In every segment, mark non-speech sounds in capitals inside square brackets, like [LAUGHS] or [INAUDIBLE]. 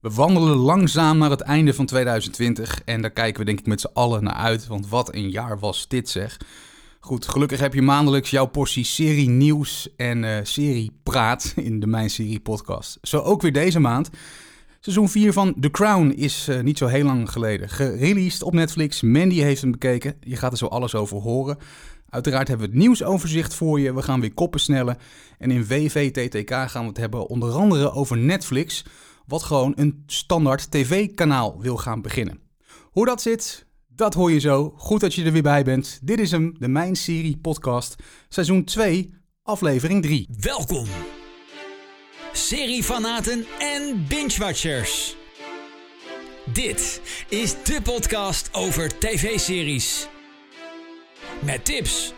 We wandelen langzaam naar het einde van 2020 en daar kijken we denk ik met z'n allen naar uit, want wat een jaar was dit zeg. Goed, gelukkig heb je maandelijks jouw portie serie nieuws en uh, serie praat in de Mijn Serie podcast. Zo ook weer deze maand. Seizoen 4 van The Crown is uh, niet zo heel lang geleden gereleased op Netflix. Mandy heeft hem bekeken, je gaat er zo alles over horen. Uiteraard hebben we het nieuwsoverzicht voor je. We gaan weer koppen snellen. En in WVTTK gaan we het hebben onder andere over Netflix, wat gewoon een standaard tv-kanaal wil gaan beginnen. Hoe dat zit, dat hoor je zo. Goed dat je er weer bij bent. Dit is hem, de Mijn Serie podcast, seizoen 2, aflevering 3. Welkom, seriefanaten en binge-watchers. Dit is de podcast over tv-series. Met tips,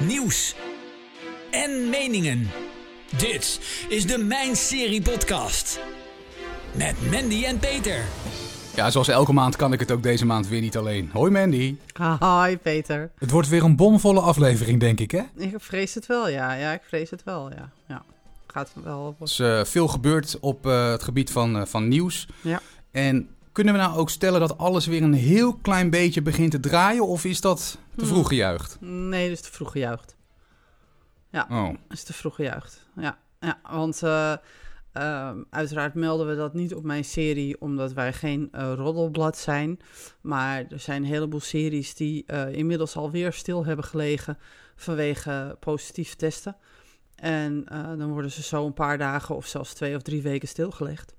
nieuws en meningen. Dit is de Mijn Serie Podcast. Met Mandy en Peter. Ja, zoals elke maand kan ik het ook deze maand weer niet alleen. Hoi Mandy. Hi Peter. Het wordt weer een bomvolle aflevering, denk ik, hè? Ik vrees het wel, ja. Ja, ik vrees het wel, ja. ja. Gaat wel. Er is uh, veel gebeurd op uh, het gebied van, uh, van nieuws. Ja. En kunnen we nou ook stellen dat alles weer een heel klein beetje begint te draaien? Of is dat te vroeg gejuicht? Nee, dat is te vroeg gejuicht. Ja, Oh. dat is te vroeg gejuicht. Ja, ja want uh, uiteraard melden we dat niet op mijn serie, omdat wij geen uh, roddelblad zijn. Maar er zijn een heleboel series die uh, inmiddels alweer stil hebben gelegen vanwege positief testen. En dan worden ze zo een paar dagen of zelfs twee of drie weken stilgelegd.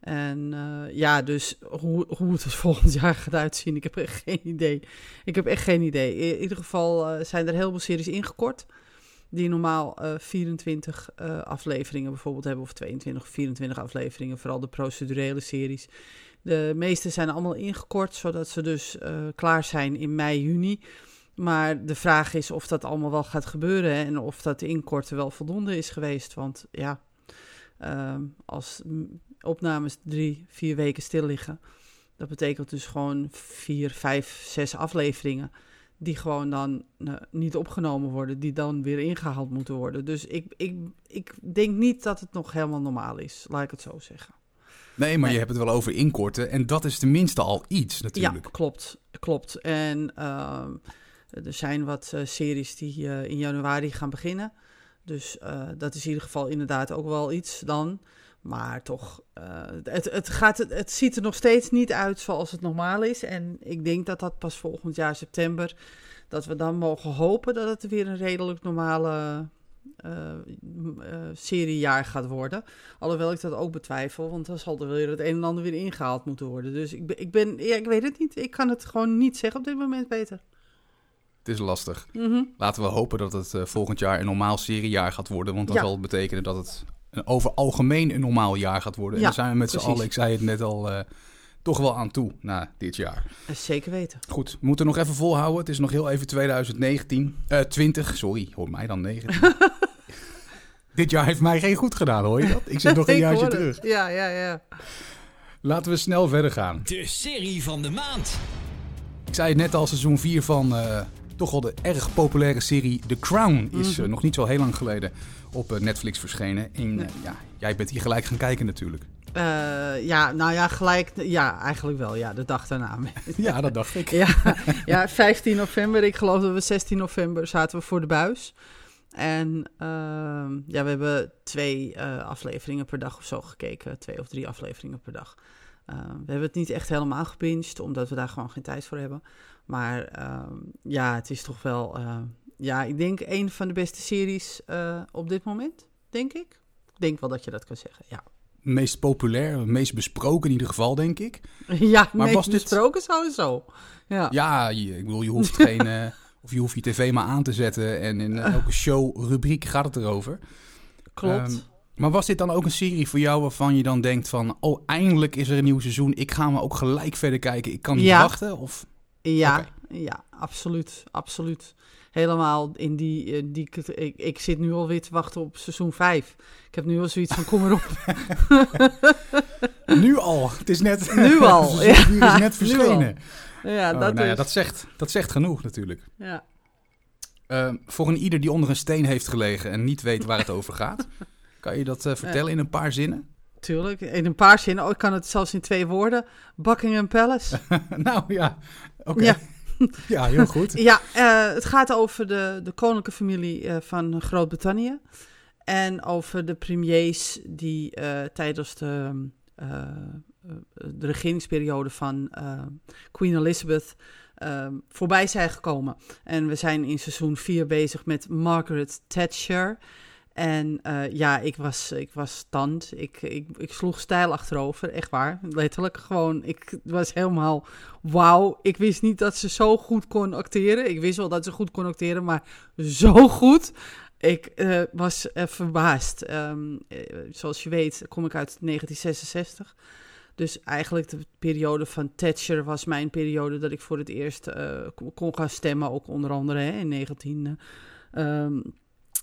En ja, dus hoe, hoe het er volgend [LAUGHS] jaar gaat uitzien, ik heb echt geen idee. Ik heb echt geen idee. In ieder geval zijn er heel veel series ingekort. Die normaal uh, 24 afleveringen bijvoorbeeld hebben, of 22 of 24 afleveringen. Vooral de procedurele series. De meeste zijn allemaal ingekort, zodat ze dus uh, klaar zijn in mei, juni. Maar de vraag is of dat allemaal wel gaat gebeuren en of dat inkorten wel voldoende is geweest. Want ja, uh, als opnames drie, vier weken stil liggen. Dat betekent dus gewoon vier, vijf, zes afleveringen. Die gewoon dan uh, niet opgenomen worden. Die dan weer ingehaald moeten worden. Dus ik, ik, ik denk niet dat het nog helemaal normaal is. Laat ik het zo zeggen. Nee, maar nee. je hebt het wel over inkorten. En dat is tenminste al iets natuurlijk. Ja, klopt. klopt. En uh, er zijn wat uh, series die uh, in januari gaan beginnen. Dus dat is in ieder geval inderdaad ook wel iets dan. Maar toch, uh, het, het, gaat, het, ziet er nog steeds niet uit zoals het normaal is. En ik denk dat dat pas volgend jaar september, dat we dan mogen hopen dat het weer een redelijk normale uh, uh, seriejaar gaat worden. Alhoewel ik dat ook betwijfel, want dan zal er weer het een en ander weer ingehaald moeten worden. Dus ik ben, ik, ben ja, ik weet het niet. Ik kan het gewoon niet zeggen op dit moment beter. Het is lastig. Mm -hmm. Laten we hopen dat het uh, volgend jaar een normaal seriejaar gaat worden. Want dat ja. zal betekenen dat het over algemeen een normaal jaar gaat worden. Ja, en daar zijn we met z'n allen, ik zei het net al, uh, toch wel aan toe na dit jaar. Zeker weten. Goed, we moeten nog even volhouden. Het is nog heel even 2019. Uh, 20, sorry, hoor mij dan 19. [LAUGHS] dit jaar heeft mij geen goed gedaan, hoor je dat? Ik zit nog [LAUGHS] een jaartje terug. Ja, ja, ja. Laten we snel verder gaan. De serie van de maand. Ik zei het net al, seizoen 4 van uh, toch wel de erg populaire serie The Crown is mm -hmm. uh, nog niet zo heel lang geleden op uh, Netflix verschenen. En nee. ja, jij bent hier gelijk gaan kijken natuurlijk. ja, nou ja, gelijk. Ja, eigenlijk wel. Ja, de dag daarna. [LAUGHS] ja, dat dacht ik. [LAUGHS] ja, ja, 15 november. Ik geloof dat we 16 november zaten we voor de buis. En ja, we hebben twee afleveringen per dag of zo gekeken. Twee of drie afleveringen per dag. We hebben het niet echt helemaal gepinged, omdat we daar gewoon geen tijd voor hebben. Maar uh, ja, het is toch wel, uh, ja, ik denk een van de beste series op dit moment, denk ik. Ik denk wel dat je dat kan zeggen, ja. Meest populair, meest besproken in ieder geval, denk ik. [LAUGHS] Ja, maar meest was dit... besproken sowieso. Ja, ja je, ik bedoel, je hoeft geen, [LAUGHS] of je hoeft je tv maar aan te zetten en in elke show-rubriek gaat het erover. Klopt. Um, maar was dit dan ook een serie voor jou waarvan je dan denkt van... oh, eindelijk is er een nieuw seizoen. Ik ga me ook gelijk verder kijken. Ik kan niet ja. wachten? Of... Ja, okay. ja, absoluut. Absoluut. Helemaal in die... die ik, ik zit nu alweer te wachten op seizoen 5. Ik heb nu al zoiets van, kom erop. [LAUGHS] nu al? Het is net... Nu [LAUGHS] al, ja. is net verschenen. Ja, oh, dat nou ja, dat zegt, dat zegt genoeg natuurlijk. Ja. Uh, voor een ieder die onder een steen heeft gelegen en niet weet waar het over gaat... [LAUGHS] Kan je dat uh, vertellen in een paar zinnen? tuurlijk. In een paar zinnen. Oh, ik kan het zelfs in twee woorden. Buckingham Palace. nou ja, oké. Ja. [LAUGHS] Ja. heel goed. Ja, eh, het gaat over de, de koninklijke familie eh, van Groot-Brittannië. En over de premiers die eh, tijdens de, de regeringsperiode van Queen Elizabeth eh, voorbij zijn gekomen. En we zijn in seizoen 4 bezig met Margaret Thatcher. En eh, ja, ik was, ik was stand. Ik, ik, ik sloeg stijl achterover, echt waar. Letterlijk gewoon, ik was helemaal wauw. Ik wist niet dat ze zo goed kon acteren. Ik wist wel dat ze goed kon acteren, maar zo goed. Ik eh, was eh, verbaasd. Ehm, eh, zoals je weet kom ik uit 1966. Dus eigenlijk de periode van Thatcher was mijn periode dat ik voor het eerst kon- gaan stemmen. Ook onder andere hè, in 19, eh, ehm,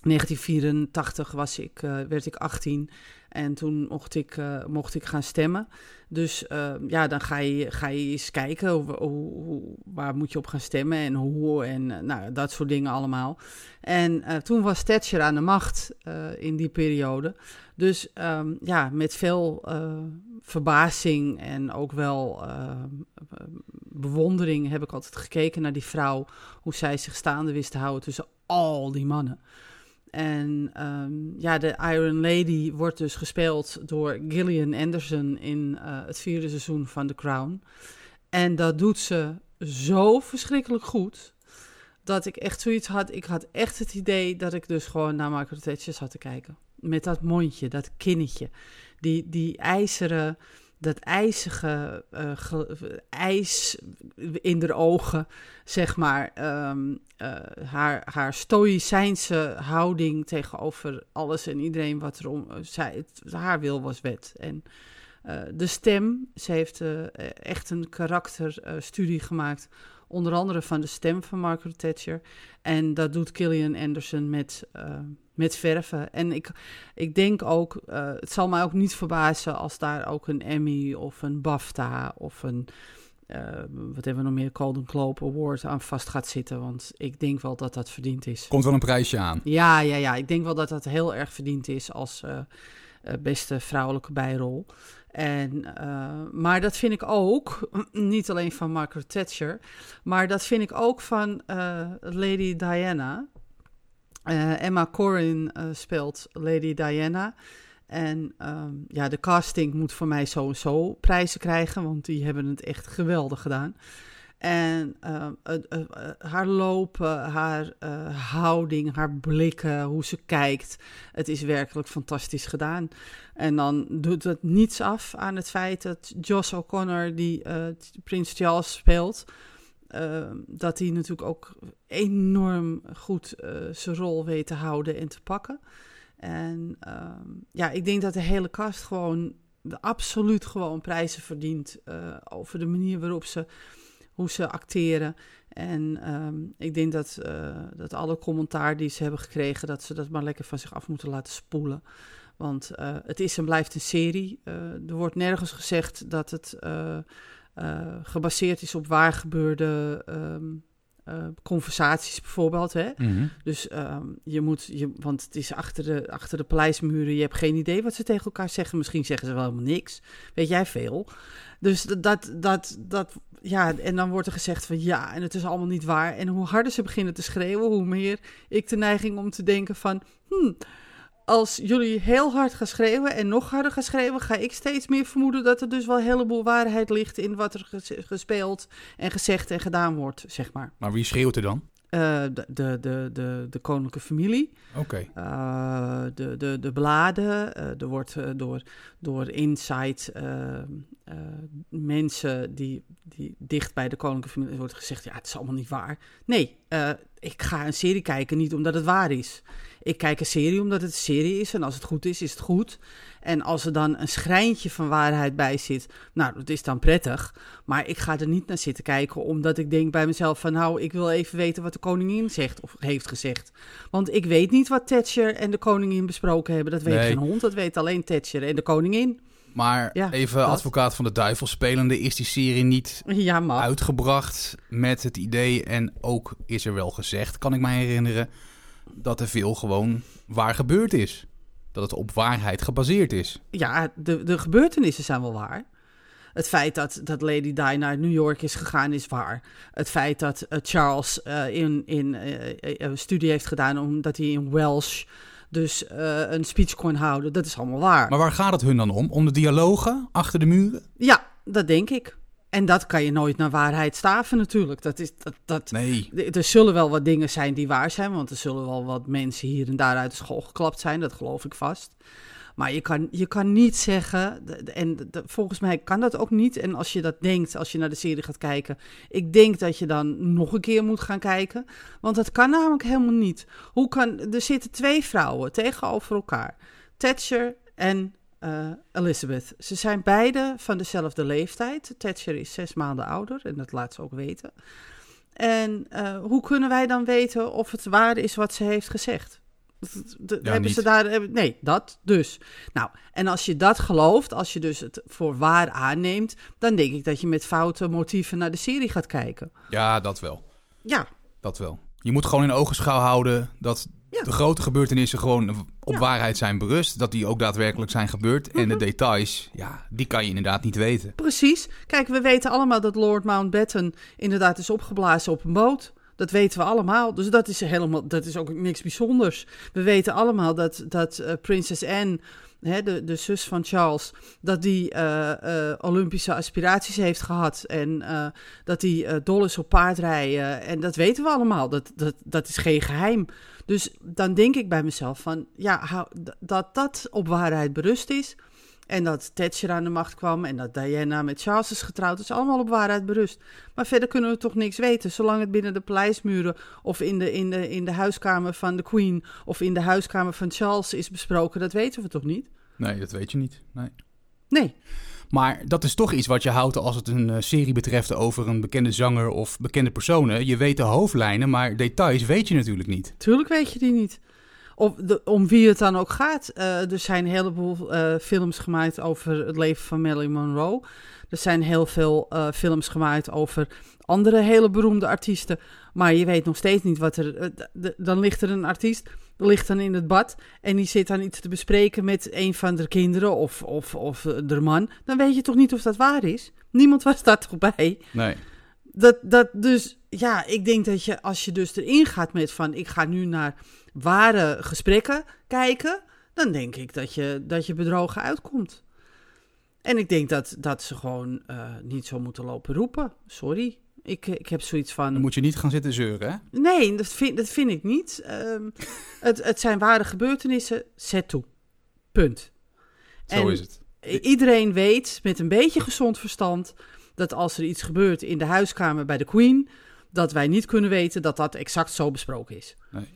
1984 was ik, eh, werd ik 18 en toen mocht ik, eh, mocht ik gaan stemmen. Dus eh, ja, dan ga je, ga je eens kijken hoe, hoe, waar moet je op gaan stemmen en hoe en eh, nou, dat soort dingen allemaal. En toen was Thatcher aan de macht in die periode. Dus ehm, ja, met veel verbazing en ook wel bewondering heb ik altijd gekeken naar die vrouw. Hoe zij zich staande wist te houden tussen al die mannen. En ehm, ja, de Iron Lady wordt dus gespeeld door Gillian Anderson in eh, het vierde seizoen van The Crown. En dat doet ze zo verschrikkelijk goed. Dat ik echt zoiets had. Ik had echt het idee dat ik dus gewoon naar Margaret Thatcher zat te kijken. Met dat mondje, dat kinnetje. Die, die ijzeren, dat ijzige eh, ijs in de ogen, zeg maar. Ehm, eh, haar, haar stoïcijnse houding tegenover alles en iedereen wat er om zij, haar wil was wet. En eh, de stem, ze heeft eh, echt een karakterstudie gemaakt, onder andere van de stem van Margaret Thatcher. En dat doet Killian Anderson met, eh, met verven. En ik, ik denk ook, eh, het zal mij ook niet verbazen als daar ook een Emmy of een BAFTA of een, eh, wat hebben we nog meer, Golden Globe Award aan vast gaat zitten. Want ik denk wel dat dat verdiend is. Komt wel een prijsje aan. Ja, ja, ja. Ik denk wel dat dat heel erg verdiend is als eh, beste vrouwelijke bijrol. En, maar dat vind ik ook, [CLEARS THROAT] niet alleen van Margaret Thatcher, maar dat vind ik ook van Lady Diana. Eh, Emma Corrin eh, speelt Lady Diana. En ehm, ja, de casting moet voor mij sowieso prijzen krijgen, want die hebben het echt geweldig gedaan. En ehm, eh, haar lopen, haar houding, haar blikken, hoe ze kijkt. Het is werkelijk fantastisch gedaan. En dan doet het niets af aan het feit dat Josh O'Connor, die Prins Charles speelt, eh, dat hij natuurlijk ook enorm goed eh, zijn rol weet te houden en te pakken. En ehm, ja, ik denk dat de hele cast gewoon absoluut gewoon prijzen verdient eh, over de manier waarop ze hoe ze acteren. En ehm, ik denk dat, eh, dat alle commentaar die ze hebben gekregen, dat ze dat maar lekker van zich af moeten laten spoelen. Want het is en blijft een serie. Er wordt nergens gezegd dat het eh, gebaseerd is op waar gebeurde ehm, eh, conversaties bijvoorbeeld. Hè? Mhm. Dus ehm, je moet, je, want het is achter de, achter de paleismuren, je hebt geen idee wat ze tegen elkaar zeggen. Misschien zeggen ze wel helemaal niks. Weet jij veel? Dus dat, dat, dat, dat, ja, en dan wordt er gezegd van ja, en het is allemaal niet waar. En hoe harder ze beginnen te schreeuwen, hoe meer ik de neiging om te denken van, hmm, als jullie heel hard gaan schreeuwen en nog harder gaan schreeuwen, ga ik steeds meer vermoeden dat er dus wel een heleboel waarheid ligt in wat er ges- gespeeld en gezegd en gedaan wordt, zeg maar. Maar wie schreeuwt er dan? Eh, de, de, de, de, de koninklijke familie. Oké. Uh, de, de, de bladen. Uh, er wordt door, door Insight mensen die, die dicht bij de koninklijke familie wordt gezegd: ja, het is allemaal niet waar. Nee, ik ga een serie kijken niet omdat het waar is. Ik kijk een serie omdat het een serie is en als het goed is, is het goed. En als er dan een schrijntje van waarheid bij zit, nou, dat is dan prettig. Maar ik ga er niet naar zitten kijken omdat ik denk bij mezelf van... nou, ik wil even weten wat de koningin zegt of heeft gezegd. Want ik weet niet wat Thatcher en de koningin besproken hebben. Dat weet Nee. geen hond, dat weet alleen Thatcher en de koningin. Maar Ja, even dat. advocaat van de duivel spelende, is die serie niet Ja, uitgebracht met het idee en ook is er wel gezegd, kan ik mij herinneren, dat er veel gewoon waar gebeurd is. dat het op waarheid gebaseerd is. Ja, de, de gebeurtenissen zijn wel waar. Het feit dat, dat Lady Di naar New York is gegaan is waar. Het feit dat eh, Charles eh, in, in een studie heeft gedaan omdat hij in Welsh dus een speech kon houden, dat is allemaal waar. Maar waar gaat het hun dan om? Om de dialogen achter de muren? Ja, dat denk ik. En dat kan je nooit naar waarheid staven natuurlijk. Dat is, dat, dat, nee. Er zullen wel wat dingen zijn die waar zijn, want er zullen wel wat mensen hier en daar uit de school geklapt zijn, dat geloof ik vast. Maar je kan, je kan niet zeggen, en volgens mij kan dat ook niet. En als je dat denkt, als je naar de serie gaat kijken, ik denk dat je dan nog een keer moet gaan kijken. Want dat kan namelijk helemaal niet. Hoe kan, er zitten twee vrouwen tegenover elkaar. Thatcher en uh, Elizabeth. Ze zijn beide van dezelfde leeftijd. Thatcher is zes maanden ouder en dat laat ze ook weten. En uh, hoe kunnen wij dan weten of het waar is wat ze heeft gezegd? De, ja, hebben ze daar. Nee, dat dus. Nou, en als je dat gelooft, als je dus het voor waar aanneemt, dan denk ik dat je met foute motieven naar de serie gaat kijken. Ja, dat wel. Ja. Dat wel. Je moet gewoon in ogenschouw houden dat de grote gebeurtenissen gewoon op waarheid zijn berust. Dat die ook daadwerkelijk zijn gebeurd. En de mhm. details, ja, die kan je inderdaad niet weten. Precies. Kijk, we weten allemaal dat Lord Mountbatten inderdaad is opgeblazen op een boot. Dat weten we allemaal. Dus dat is, helemaal, dat is ook niks bijzonders. We weten allemaal dat, dat uh, prinses Anne, hè, de, de zus van Charles, dat die uh, uh, Olympische aspiraties heeft gehad. En dat die dol is op paardrijden. En dat weten we allemaal. Dat, dat, dat is geen geheim. Dus dan denk ik bij mezelf van, ja, dat dat op waarheid berust is en dat Thatcher aan de macht kwam en dat Diana met Charles is getrouwd. Dat is allemaal op waarheid berust. Maar verder kunnen we toch niks weten. Zolang het binnen de paleismuren of in de, in, de, in de huiskamer van de Queen of in de huiskamer van Charles is besproken, dat weten we toch niet? Nee, dat weet je niet. Nee. Nee. Maar dat is toch iets wat je houdt als het een eh, serie betreft over een bekende zanger of bekende personen. Je weet de hoofdlijnen, maar details weet je natuurlijk niet. Tuurlijk weet je die niet de, om wie het dan ook gaat. Uh, er zijn een heleboel uh, films gemaakt over het leven van Marilyn Monroe. Er zijn heel veel uh, films gemaakt over andere hele beroemde artiesten. Maar je weet nog steeds niet wat er. dan ligt er een artiest, ligt dan in het bad. En die zit dan iets te bespreken met een van de kinderen of, of, of de man. Dan weet je toch niet of dat waar is? Niemand was daar toch bij? Nee. Dat, dat dus, ja, ik denk dat je als je dus erin gaat met van ik ga nu naar ware gesprekken kijken, dan denk ik dat je, dat je bedrogen uitkomt. En ik denk dat, dat ze gewoon uh, niet zo moeten lopen roepen. Sorry. Ik, ik heb zoiets van. Dan moet je niet gaan zitten zeuren, hè? Nee, dat vind, dat vind ik niet. Um, [LAUGHS] het, het zijn ware gebeurtenissen. Zet toe. Punt. Zo is het. Iedereen weet met een beetje gezond verstand dat als er iets gebeurt in de huiskamer bij de Queen, dat wij niet kunnen weten dat dat exact zo besproken is. Nee.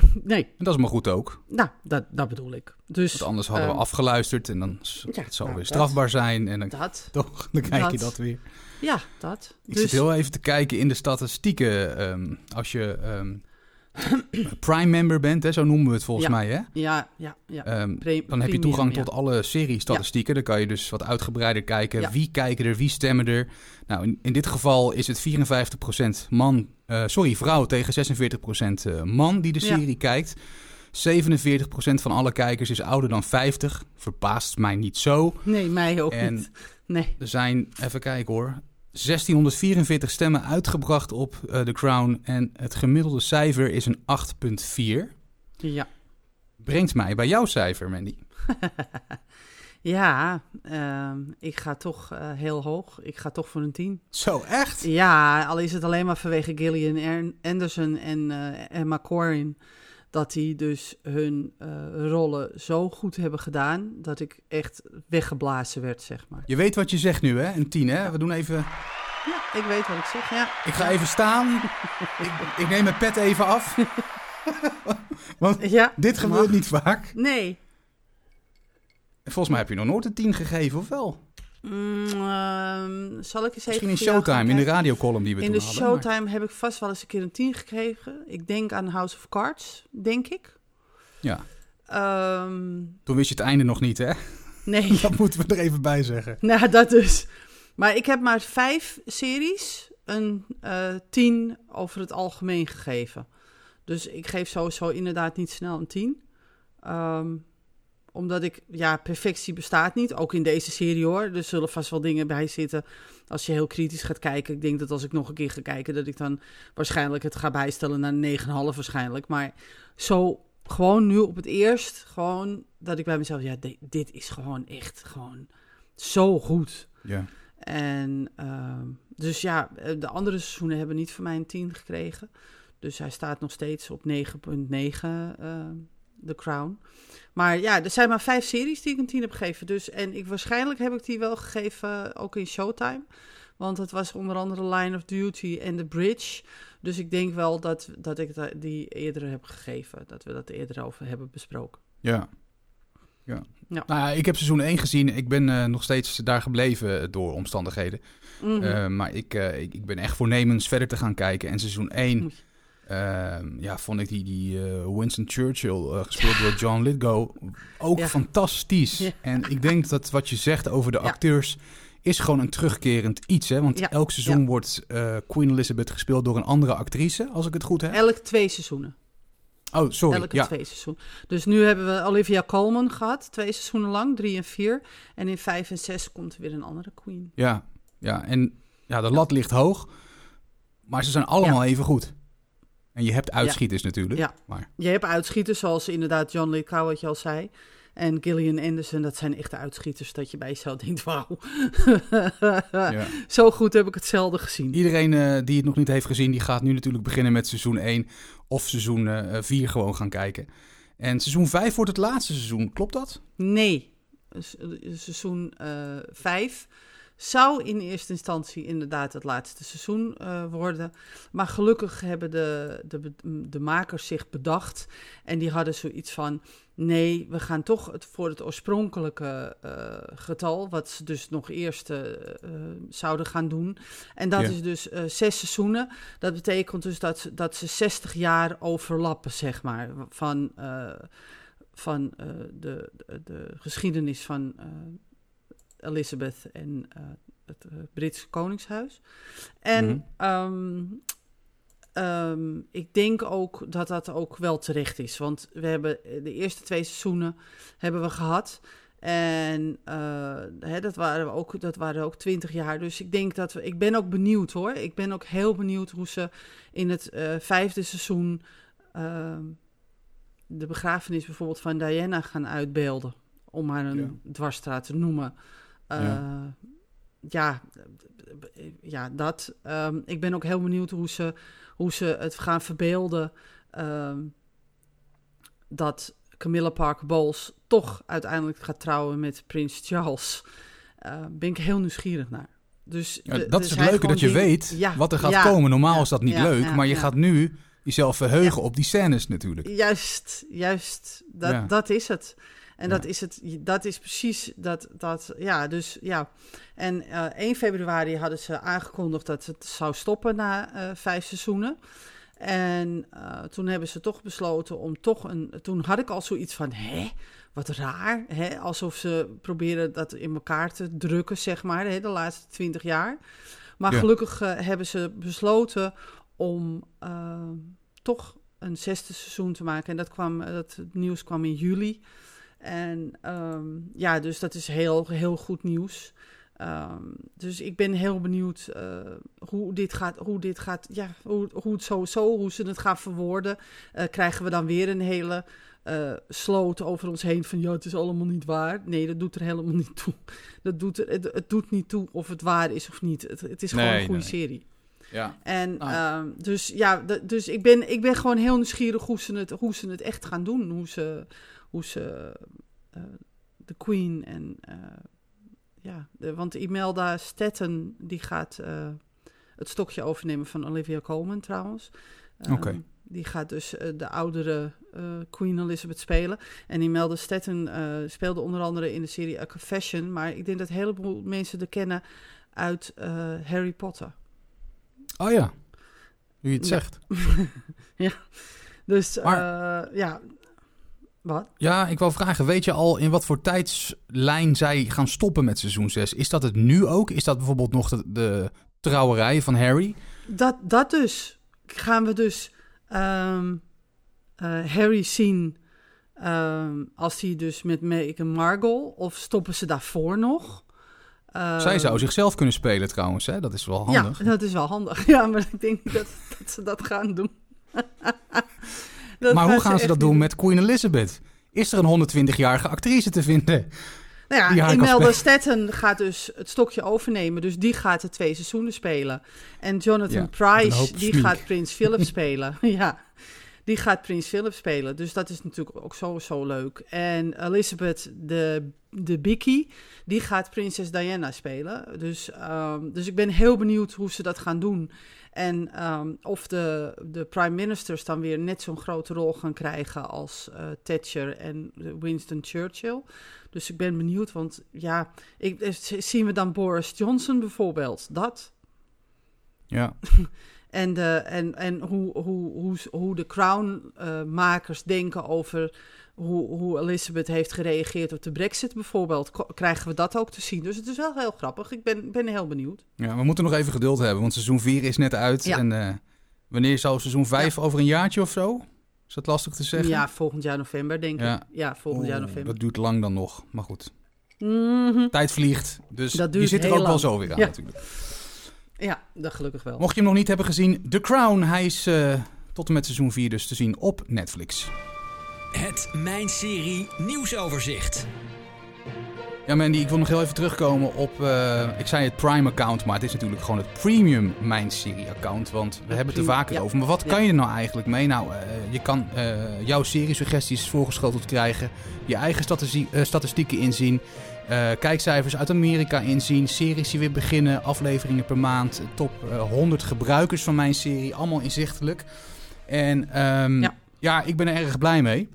[LAUGHS] Nee. En dat is maar goed ook. Nou, dat, dat bedoel ik. Dus, Want anders hadden we ehm, afgeluisterd en dan ja, het zou nou, weer strafbaar zijn. En dan, dat, [LAUGHS] toch, dan kijk je dat weer. Ja, dat. Ik dus, zit heel even te kijken in de statistieken. Um, als je um, [COUGHS] Prime member bent, hè, zo noemen we het volgens mij. Hè? Ja, ja, ja. Um, dan heb je toegang tot alle serie-statistieken. Dan kan je dus wat uitgebreider kijken. Wie kijken er, wie stemmen er. Nou, in, in dit geval is het 54% man, uh, sorry, vrouw tegen 46% uh, man die de serie kijkt. 47% van alle kijkers is ouder dan 50. Verbaast mij niet zo. Nee, mij ook en niet. Nee. Er zijn, even kijken hoor, 1644 stemmen uitgebracht op uh, The Crown en het gemiddelde cijfer is een 8,4. Ja. Brengt mij bij jouw cijfer, Mandy. [LAUGHS] ja, uh, ik ga toch uh, heel hoog. Ik ga toch voor een 10. Zo, echt? Ja, al is het alleen maar vanwege Gillian Anderson en uh, Emma Corrin dat die dus hun uh, rollen zo goed hebben gedaan dat ik echt weggeblazen werd, zeg maar. Je weet wat je zegt nu, hè? Een tien, hè? We doen even... Ja, ik weet wat ik zeg, ja. Ik ga even staan. ik, ik, neem mijn pet even af. [LAUGHS] Want ja, dit gebeurt niet vaak. Nee. Volgens mij heb je nog nooit een tien gegeven, of wel? Mm, ehm, zal ik eens Misschien in Showtime, in de radiocolumn die we in toen hadden. In de Showtime heb ik vast wel eens een keer een 10 gekregen. Ik denk aan House of Cards, denk ik. Ja. Um, toen wist je het einde nog niet, hè? Nee. [LAUGHS] dat moeten we er even bij zeggen. [LAUGHS] Nou, dat dus. Maar ik heb maar vijf series een uh, tien over het algemeen gegeven. Dus ik geef sowieso inderdaad niet snel een tien. Um, omdat ik, ja, perfectie bestaat niet. Ook in deze serie hoor. Er zullen vast wel dingen bij zitten. Als je heel kritisch gaat kijken. Ik denk dat als ik nog een keer ga kijken, dat ik dan waarschijnlijk het ga bijstellen naar een 9,5 waarschijnlijk. Maar zo gewoon nu op het eerst, gewoon dat ik bij mezelf, ja, di- dit is gewoon echt gewoon zo goed. Ja. En ehm, dus ja, eh, de andere seizoenen hebben niet van mij een 10 gekregen. Dus hij staat nog steeds op 9,9, eh The Crown. Maar ja, er zijn maar vijf series die ik een 10 heb gegeven. Dus, en ik, waarschijnlijk heb ik die wel gegeven ook in Showtime. Want het was onder andere Line of Duty en The Bridge. Dus ik denk wel dat, dat ik die eerder heb gegeven. Dat we dat eerder over hebben besproken. Ja. Ja. Ja. Nou ik heb seizoen 1 gezien. Ik ben eh, nog steeds daar gebleven door omstandigheden. Mhm. Eh, maar ik, eh, ik, ik ben echt voornemens verder te gaan kijken. En seizoen 1 Moet je- ehm, ja, vond ik die, die eh, Winston Churchill, eh, gespeeld door John Lithgow, ook Ja. fantastisch. Ja. En ik denk dat wat je zegt over de acteurs is gewoon een terugkerend iets. Hè? Want Ja. elk seizoen Ja. wordt eh, Queen Elizabeth gespeeld door een andere actrice, als ik het goed heb. Elk twee seizoenen. Oh, sorry. Elke Ja. twee seizoenen. Dus nu hebben we Olivia Colman gehad, twee seizoenen lang, drie en vier. En in vijf en zes komt er weer een andere queen. Ja, ja, en ja, de lat ligt hoog, maar ze zijn allemaal even goed. En je hebt uitschieters natuurlijk. Ja. Maar Je hebt uitschieters zoals inderdaad John Lithgow, wat je al zei. En Gillian Anderson, dat zijn echte uitschieters dat je bij jezelf denkt, wauw. ja. [LAUGHS] Zo goed heb ik het zelden gezien. iedereen eh, die het nog niet heeft gezien, die gaat nu natuurlijk beginnen met seizoen 1 of seizoen eh 4 gewoon gaan kijken. En seizoen 5 wordt het laatste seizoen, klopt dat? Nee, eh, seizoen eh vijf zou in eerste instantie inderdaad het laatste seizoen eh, worden. Maar gelukkig hebben de, de, de makers zich bedacht. En die hadden zoiets van: nee, we gaan toch het, voor het oorspronkelijke eh, getal, wat ze dus nog eerst eh, zouden gaan doen. En dat Ja. is dus zes seizoenen. Dat betekent dus dat ze, dat ze 60 jaar overlappen, zeg maar. Van. van de, de, de geschiedenis van Elizabeth en eh, het eh, Britse Koningshuis. En Mhm. ehm, ehm, ik denk ook dat dat ook wel terecht is. Want we hebben eh, de eerste twee seizoenen hebben we gehad. En eh, hè, dat, waren we ook, dat waren ook twintig jaar. Dus ik denk dat we. Ik ben ook benieuwd hoor. Ik ben ook heel benieuwd hoe ze in het vijfde seizoen. ehm, de begrafenis bijvoorbeeld van Diana gaan uitbeelden. Om haar een Ja. dwarsstraat te noemen. Eh, Ja. ja. ja, dat. Ehm, ik ben ook heel benieuwd hoe ze, hoe ze het gaan verbeelden. ehm, dat Camilla Parker Bowles toch uiteindelijk gaat trouwen met Prins Charles. Eh, ben ik heel nieuwsgierig naar. Dus Ja, dat is het leuke, dat je weet Ja, wat er gaat ja, komen. Normaal is dat niet leuk, maar je gaat nu jezelf verheugen op die scènes natuurlijk. Juist, juist. Dat, dat is het. En Ja. dat is het. Dat is precies dat. dat ja, dus ja. En eh 1 februari hadden ze aangekondigd dat het zou stoppen na eh, vijf seizoenen. En eh, toen hebben ze toch besloten om toch een. Toen had ik al zoiets van: hè? Wat raar. Hè? Alsof ze proberen dat in elkaar te drukken, zeg maar, hè? de laatste twintig jaar. Maar Ja. gelukkig hebben ze besloten om toch een zesde seizoen te maken. En dat, kwam, dat nieuws kwam in juli. En ehm, ja, dus dat is heel, heel goed nieuws. Ehm, dus ik ben heel benieuwd eh, hoe dit gaat, hoe dit gaat, ja, hoe, hoe het sowieso, hoe ze het gaan verwoorden. Eh, krijgen we dan weer een hele eh, sloot over ons heen van, ja, het is allemaal niet waar. Nee, dat doet er helemaal niet toe. Dat doet er, het, het doet niet toe of het waar is of niet. Het, het is gewoon een goede nee. serie. Ja. En Ah. ehm, dus ja, dus ik ben, ik ben gewoon heel nieuwsgierig hoe ze het, hoe ze het echt gaan doen. Hoe ze, hoe ze eh, de Queen en eh, ja, de, want Imelda Statten die gaat eh, het stokje overnemen van Olivia Colman trouwens. Ehm, Oké. Die gaat dus de oudere Queen Elizabeth spelen. En Imelda Statten eh, speelde onder andere in de serie A Confession. Maar ik denk dat een heleboel mensen er kennen uit Harry Potter. Oh ja, nu je het Ja. zegt. [LAUGHS] Dus Maar- eh, ja, wat? Ja, ik wil vragen, weet je al in wat voor tijdslijn zij gaan stoppen met seizoen 6? Is dat het nu ook? Is dat bijvoorbeeld nog de, de trouwerij van Harry? Dat, dat dus. Gaan we dus ehm, eh, Harry zien Ehm, als die dus met Meghan Markle, of stoppen ze daarvoor nog? Zij zou Ehm, zichzelf kunnen spelen trouwens, hè? dat is wel handig. Ja, dat is wel handig. [LAUGHS] Ja, maar ik denk niet dat, dat ze dat gaan doen. [LAUGHS] Dat maar hoe gaan ze dat doen met Queen Elizabeth? Is er een 120-jarige actrice te vinden? Nou ja, Imelda Staten gaat dus het stokje overnemen. Dus die gaat de twee seizoenen spelen. En Jonathan Ja, Price, die gaat Prins [LAUGHS] Philip spelen. [LAUGHS] ja, die gaat Prins Philip spelen. Dus dat is natuurlijk ook sowieso leuk. En Elizabeth de, de Bicky, die gaat Prinses Diana spelen. Dus, ehm, dus ik ben heel benieuwd hoe ze dat gaan doen. En ehm, of de, de prime ministers dan weer net zo'n grote rol gaan krijgen als eh, Thatcher en Winston Churchill. Dus ik ben benieuwd, want ja, ik, eh, zien we dan Boris Johnson bijvoorbeeld? Dat. Ja, [LAUGHS] En, de, en, en hoe, hoe, hoe, hoe de Crown-makers denken over hoe, hoe Elizabeth heeft gereageerd op de Brexit bijvoorbeeld. Krijgen we dat ook te zien? Dus het is wel heel grappig. Ik ben, ben heel benieuwd. ja, we moeten nog even geduld hebben, want seizoen 4 is net uit. Ja. En eh, wanneer zou seizoen 5 over een jaartje of zo? Is dat lastig te zeggen? Ja, volgend jaar november, denk Ja. ik. Ja, volgend jaar november. Dat duurt lang dan nog, maar goed. Mhm. Tijd vliegt, dus je zit er ook wel lang. zo weer aan Ja. natuurlijk. Ja, dat gelukkig wel. Mocht je hem nog niet hebben gezien, The Crown, hij is eh, tot en met seizoen 4 dus te zien op Netflix. Het Mijn Serie nieuwsoverzicht. Ja Mandy, ik wil nog heel even terugkomen op, eh, ik zei het Prime account, maar het is natuurlijk gewoon het Premium Mijn Serie account, want we hebben het er vaker ja. over. Maar wat Ja. kan je er nou eigenlijk mee? Nou, eh, je kan eh, jouw seriesuggesties voorgeschoteld krijgen, je eigen statistie- statistieken inzien, kijkcijfers uit Amerika inzien, series die weer beginnen, afleveringen per maand, top eh, 100 gebruikers van mijn serie, allemaal inzichtelijk. En ehm, ja. Ja. ik ben er erg blij mee,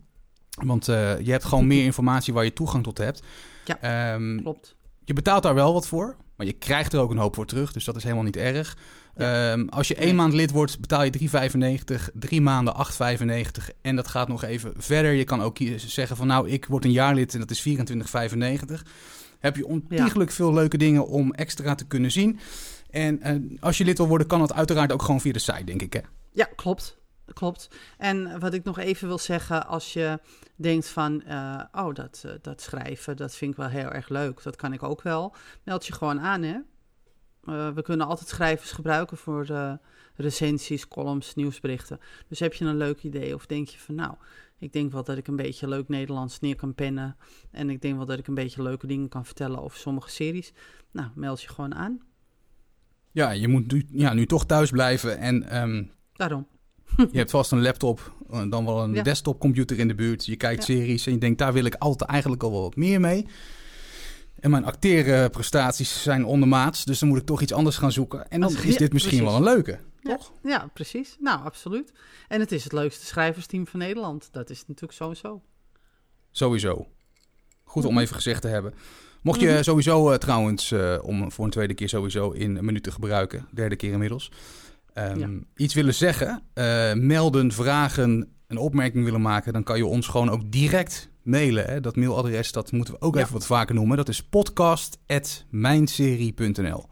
want eh, je hebt gewoon meer informatie waar je toegang tot hebt. Ja. Ehm, Klopt. je betaalt daar wel wat voor, maar je krijgt er ook een hoop voor terug. Dus dat is helemaal niet erg. Ehm, als je één maand lid wordt, betaal je 3,95. Drie maanden 8,95. En dat gaat nog even verder. Je kan ook zeggen van nou, ik word een jaar lid en dat is 24,95. Heb je ontiegelijk veel leuke dingen om extra te kunnen zien. En eh, als je lid wil worden, kan dat uiteraard ook gewoon via de site, denk ik. Hè? Ja, klopt. Klopt. En wat ik nog even wil zeggen, als je denkt van, eh, oh, dat, eh, dat schrijven, dat vind ik wel heel erg leuk, dat kan ik ook wel, meld je gewoon aan, hè. Eh, we kunnen altijd schrijvers gebruiken voor eh, recensies, columns, nieuwsberichten. Dus heb je een leuk idee of denk je van, nou, ik denk wel dat ik een beetje leuk Nederlands neer kan pennen en ik denk wel dat ik een beetje leuke dingen kan vertellen over sommige series. Nou, meld je gewoon aan. Ja, je moet nu, ja, nu toch thuis blijven. En ehm, Daarom. [LAUGHS] je hebt vast een laptop, eh, dan wel een Ja. desktopcomputer in de buurt. Je kijkt Ja. series en je denkt, daar wil ik altijd eigenlijk al wel wat meer mee. En mijn acteerprestaties zijn ondermaats, dus dan moet ik toch iets anders gaan zoeken. En dan Ja, is dit misschien precies. wel een leuke. Ja, ja, precies. Nou, absoluut. En het is het leukste schrijversteam van Nederland. Dat is natuurlijk sowieso. Sowieso. Goed om even gezegd te hebben. Mocht je Mhm. sowieso eh, trouwens, eh, om voor een tweede keer sowieso in een minuut te gebruiken, derde keer inmiddels, ehm, Ja. iets willen zeggen, eh, melden, vragen, een opmerking willen maken, dan kan je ons gewoon ook direct mailen. Hè? Dat mailadres, dat moeten we ook Ja. even wat vaker noemen. Dat is podcast.mijnserie.nl.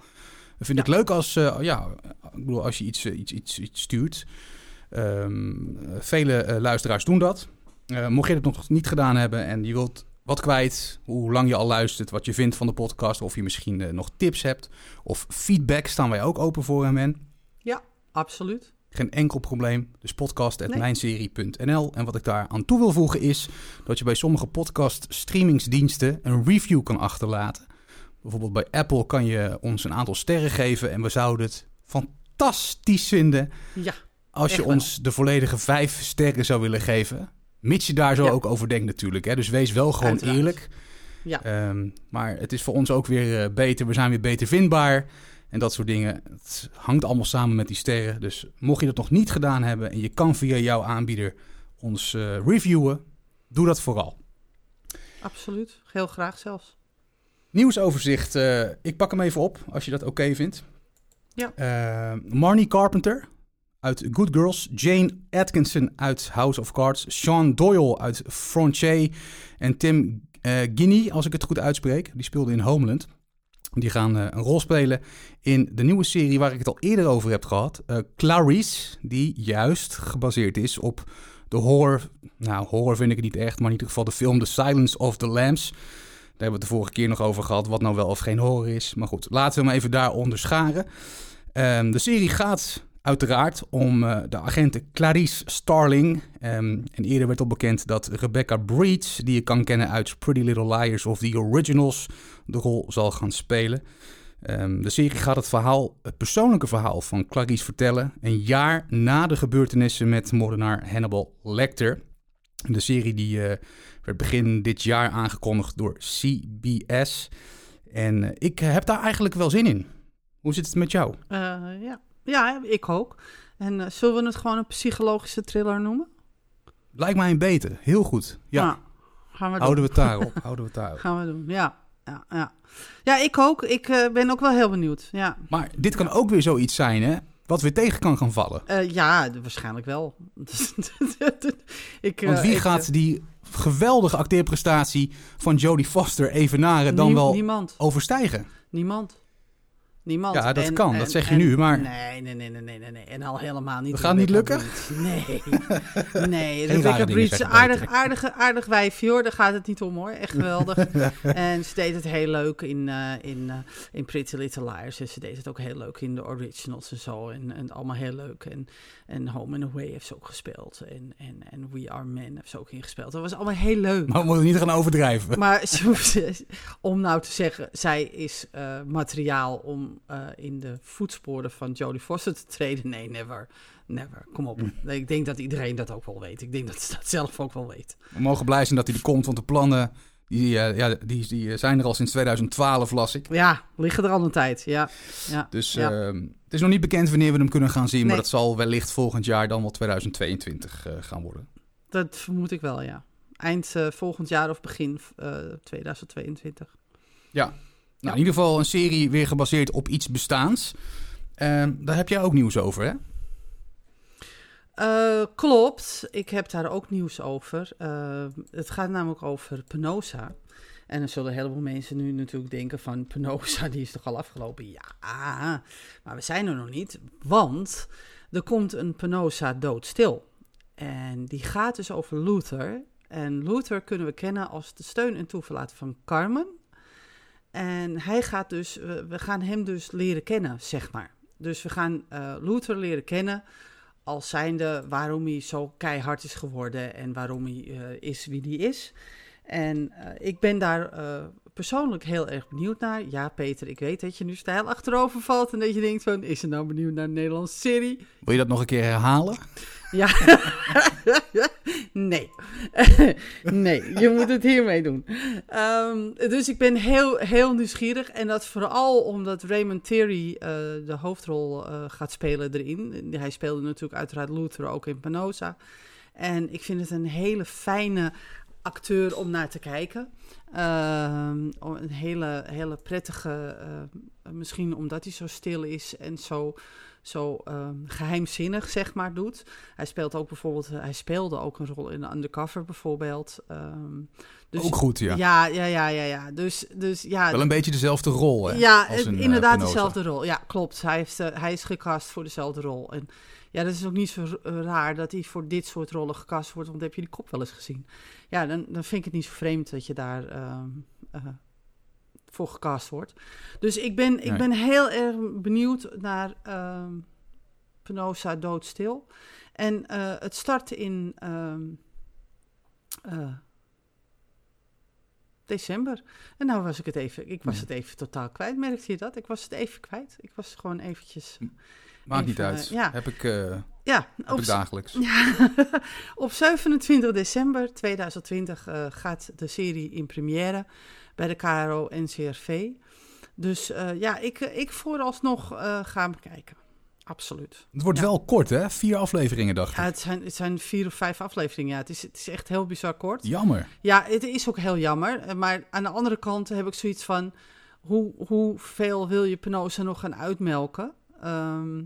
Dat vind ik Ja. leuk als, eh, ja, ik bedoel, als je iets, eh, iets, iets, iets stuurt. Ehm, eh, vele eh, luisteraars doen dat. Mocht je het nog niet gedaan hebben en je wilt wat kwijt, hoe lang je al luistert, wat je vindt van de podcast, of je misschien nog tips hebt of feedback, staan wij ook open voor hem. En Absoluut. Geen enkel probleem. Dus podcast.mijnserie.nl. En wat ik daar aan toe wil voegen is dat je bij sommige podcast streamingsdiensten een review kan achterlaten. Bijvoorbeeld bij Apple kan je ons een aantal sterren geven en we zouden het fantastisch vinden Ja, als je ons de volledige vijf sterren zou willen geven. Mits je daar zo Ja. ook over denkt natuurlijk. Hè? Dus wees wel gewoon Uiteraard. eerlijk. ja. Ehm, maar het is voor ons ook weer eh, beter. We zijn weer beter vindbaar. En dat soort dingen. Het hangt allemaal samen met die sterren. Dus mocht je dat nog niet gedaan hebben en je kan via jouw aanbieder ons eh, reviewen, doe dat vooral. absoluut. Heel graag zelfs. Nieuwsoverzicht. eh, ik pak hem even op als je dat oké vindt. Ja. Eh, Marnie Carpenter uit Good Girls. Jane Atkinson uit House of Cards. Sean Doyle uit Frontier. En Tim Guinea, als ik het goed uitspreek. Die speelde in Homeland. Die gaan eh, een rol spelen in de nieuwe serie waar ik het al eerder over heb gehad. eh, Clarice, die juist gebaseerd is op de horror, nou horror vind ik het niet echt, maar in ieder geval de film The Silence of the Lambs. Daar hebben we het de vorige keer nog over gehad, wat nou wel of geen horror is. Maar goed, laten we hem even daar onderscharen. Um, de serie gaat uiteraard om uh, de agente Clarice Starling. Um, en eerder werd al bekend dat Rebecca Breeds, die je kan kennen uit Pretty Little Liars of The Originals, de rol zal gaan spelen. Um, de serie gaat het verhaal, het persoonlijke verhaal van Clarice vertellen, een jaar na de gebeurtenissen met moordenaar Hannibal Lecter. De serie die uh, werd begin dit jaar aangekondigd door CBS. En uh, ik heb daar eigenlijk wel zin in. Hoe zit het met jou? Ja. Ja, ik ook. En uh, zullen we het gewoon een psychologische thriller noemen? Lijkt mij een beter. Heel goed. Ja. Nou, gaan we Houden we het daarop. [LAUGHS] Houden we het daarop. Gaan we doen, ja. Ja, ja. ja ik ook. Ik uh, ben ook wel heel benieuwd. Ja. Maar dit kan ook weer zoiets zijn, hè? Wat weer tegen kan gaan vallen. Uh, ja, waarschijnlijk wel. [LAUGHS] ik, Want wie ik, gaat die geweldige acteerprestatie van Jodie Foster evenaren dan wel Niemand. overstijgen? Niemand. Niemand. Ja, dat En- kan, en- dat zeg je en- nu, maar- Nee, nee, nee, nee, nee, nee. En al helemaal niet. Dat gaat niet lukken? [LAUGHS] Nee. [LAUGHS] Nee, Rebecca zeggen, aardig, Peter. aardig, aardig wijfje hoor. Daar gaat het niet om hoor. Echt geweldig. [LAUGHS] en ze deed het heel leuk in, eh, in, eh, in Pretty Little Liars. En ze deed het ook heel leuk in de originals en zo. En, en allemaal heel leuk. En, en Home and Away heeft ze ook gespeeld. En, en, en We Are Men heeft ze ook ingespeeld. Dat was allemaal heel leuk. Maar we moeten niet gaan overdrijven. Maar om nou te zeggen, zij is eh, materiaal om eh, in de voetsporen van Jodie Foster te treden. Nee, never. Never. Kom op. Ik denk dat iedereen dat ook wel weet. Ik denk dat ze dat zelf ook wel weet. We mogen blij zijn dat hij er komt, want de plannen die, eh, ja, die, die zijn er al sinds 2012, las ik. Ja, liggen er al een tijd. Ja. ja. Dus ja. ehm, het is nog niet bekend wanneer we hem kunnen gaan zien, maar dat zal wellicht volgend jaar dan wel 2022 eh, gaan worden. Dat vermoed ik wel, ja. Eind volgend jaar of begin eh, 2022. Nou, in ieder geval een serie weer gebaseerd op iets bestaans. Ehm, daar heb jij ook nieuws over, hè? Eh, klopt, ik heb daar ook nieuws over. Eh, het gaat namelijk over Penosa. En dan zullen een heleboel mensen nu natuurlijk denken van Penosa, die is toch al afgelopen? Ja, maar we zijn er nog niet, want er komt een Penosa doodstil. En die gaat dus over Luther. En Luther kunnen we kennen als de steun en toeverlaten van Carmen. En hij gaat dus, we we gaan hem dus leren kennen, zeg maar. Dus we gaan eh, Luther leren kennen als zijnde waarom hij zo keihard is geworden en waarom hij eh, is wie hij is. En eh, ik ben daar persoonlijk heel erg benieuwd naar. Ja, Peter, ik weet dat je nu stijl achterover valt en dat je denkt van, is er nou benieuwd naar een Nederlandse serie? Wil je dat nog een keer herhalen? Ja. [LAUGHS] nee. [LAUGHS] nee, je moet het hiermee doen. Ehm, dus ik ben heel, heel nieuwsgierig. En dat vooral omdat Raymond Terry eh, de hoofdrol eh, gaat spelen erin. Hij speelde natuurlijk uiteraard Luther ook in Penosa. En ik vind het een hele fijne acteur om naar te kijken. Ehm, een hele, hele prettige, eh, misschien omdat hij zo stil is en zo, zo ehm, geheimzinnig, zeg maar, doet. Hij speelt ook bijvoorbeeld, hij speelde ook een rol in Undercover bijvoorbeeld. Ehm, dus, ook goed, ja. Ja, ja, ja, ja, ja. Dus, dus ja. Wel een beetje dezelfde rol, hè? Ja, als het- een, eh, inderdaad dezelfde rol. Ja, klopt. Hij, heeft, eh, hij is gecast voor dezelfde rol. En ja, dat is ook niet zo raar dat hij voor dit soort rollen gecast wordt, want heb je die kop wel eens gezien? Ja, dan, dan vind ik het niet zo vreemd dat je daar ehm, eh, voor gecast wordt. Dus ik ben, ik Nee. ben heel erg benieuwd naar ehm Penosa doodstil. En eh, het start in ehm, eh, december. En nou was ik het even, ik was het even totaal kwijt. Merkte je dat? Ik was het even kwijt. Ik was gewoon eventjes. Maakt niet uit. ja. Heb ik, eh, Ja, op, dagelijks. [LAUGHS] ja, op 27 december 2020 eh, gaat de serie in première bij de KRO NCRV. Dus eh, ja, ik, ik vooralsnog eh ga hem kijken. Absoluut. Het wordt Ja. wel kort, hè? Vier afleveringen, dacht ik. Ja, het, zijn, het zijn vier of vijf afleveringen. Ja, het, is, het is echt heel bizar kort. Jammer. Ja, het is ook heel jammer. eh, Maar aan de andere kant heb ik zoiets van... Hoe, hoeveel wil je Penosa nog gaan uitmelken? Ehm,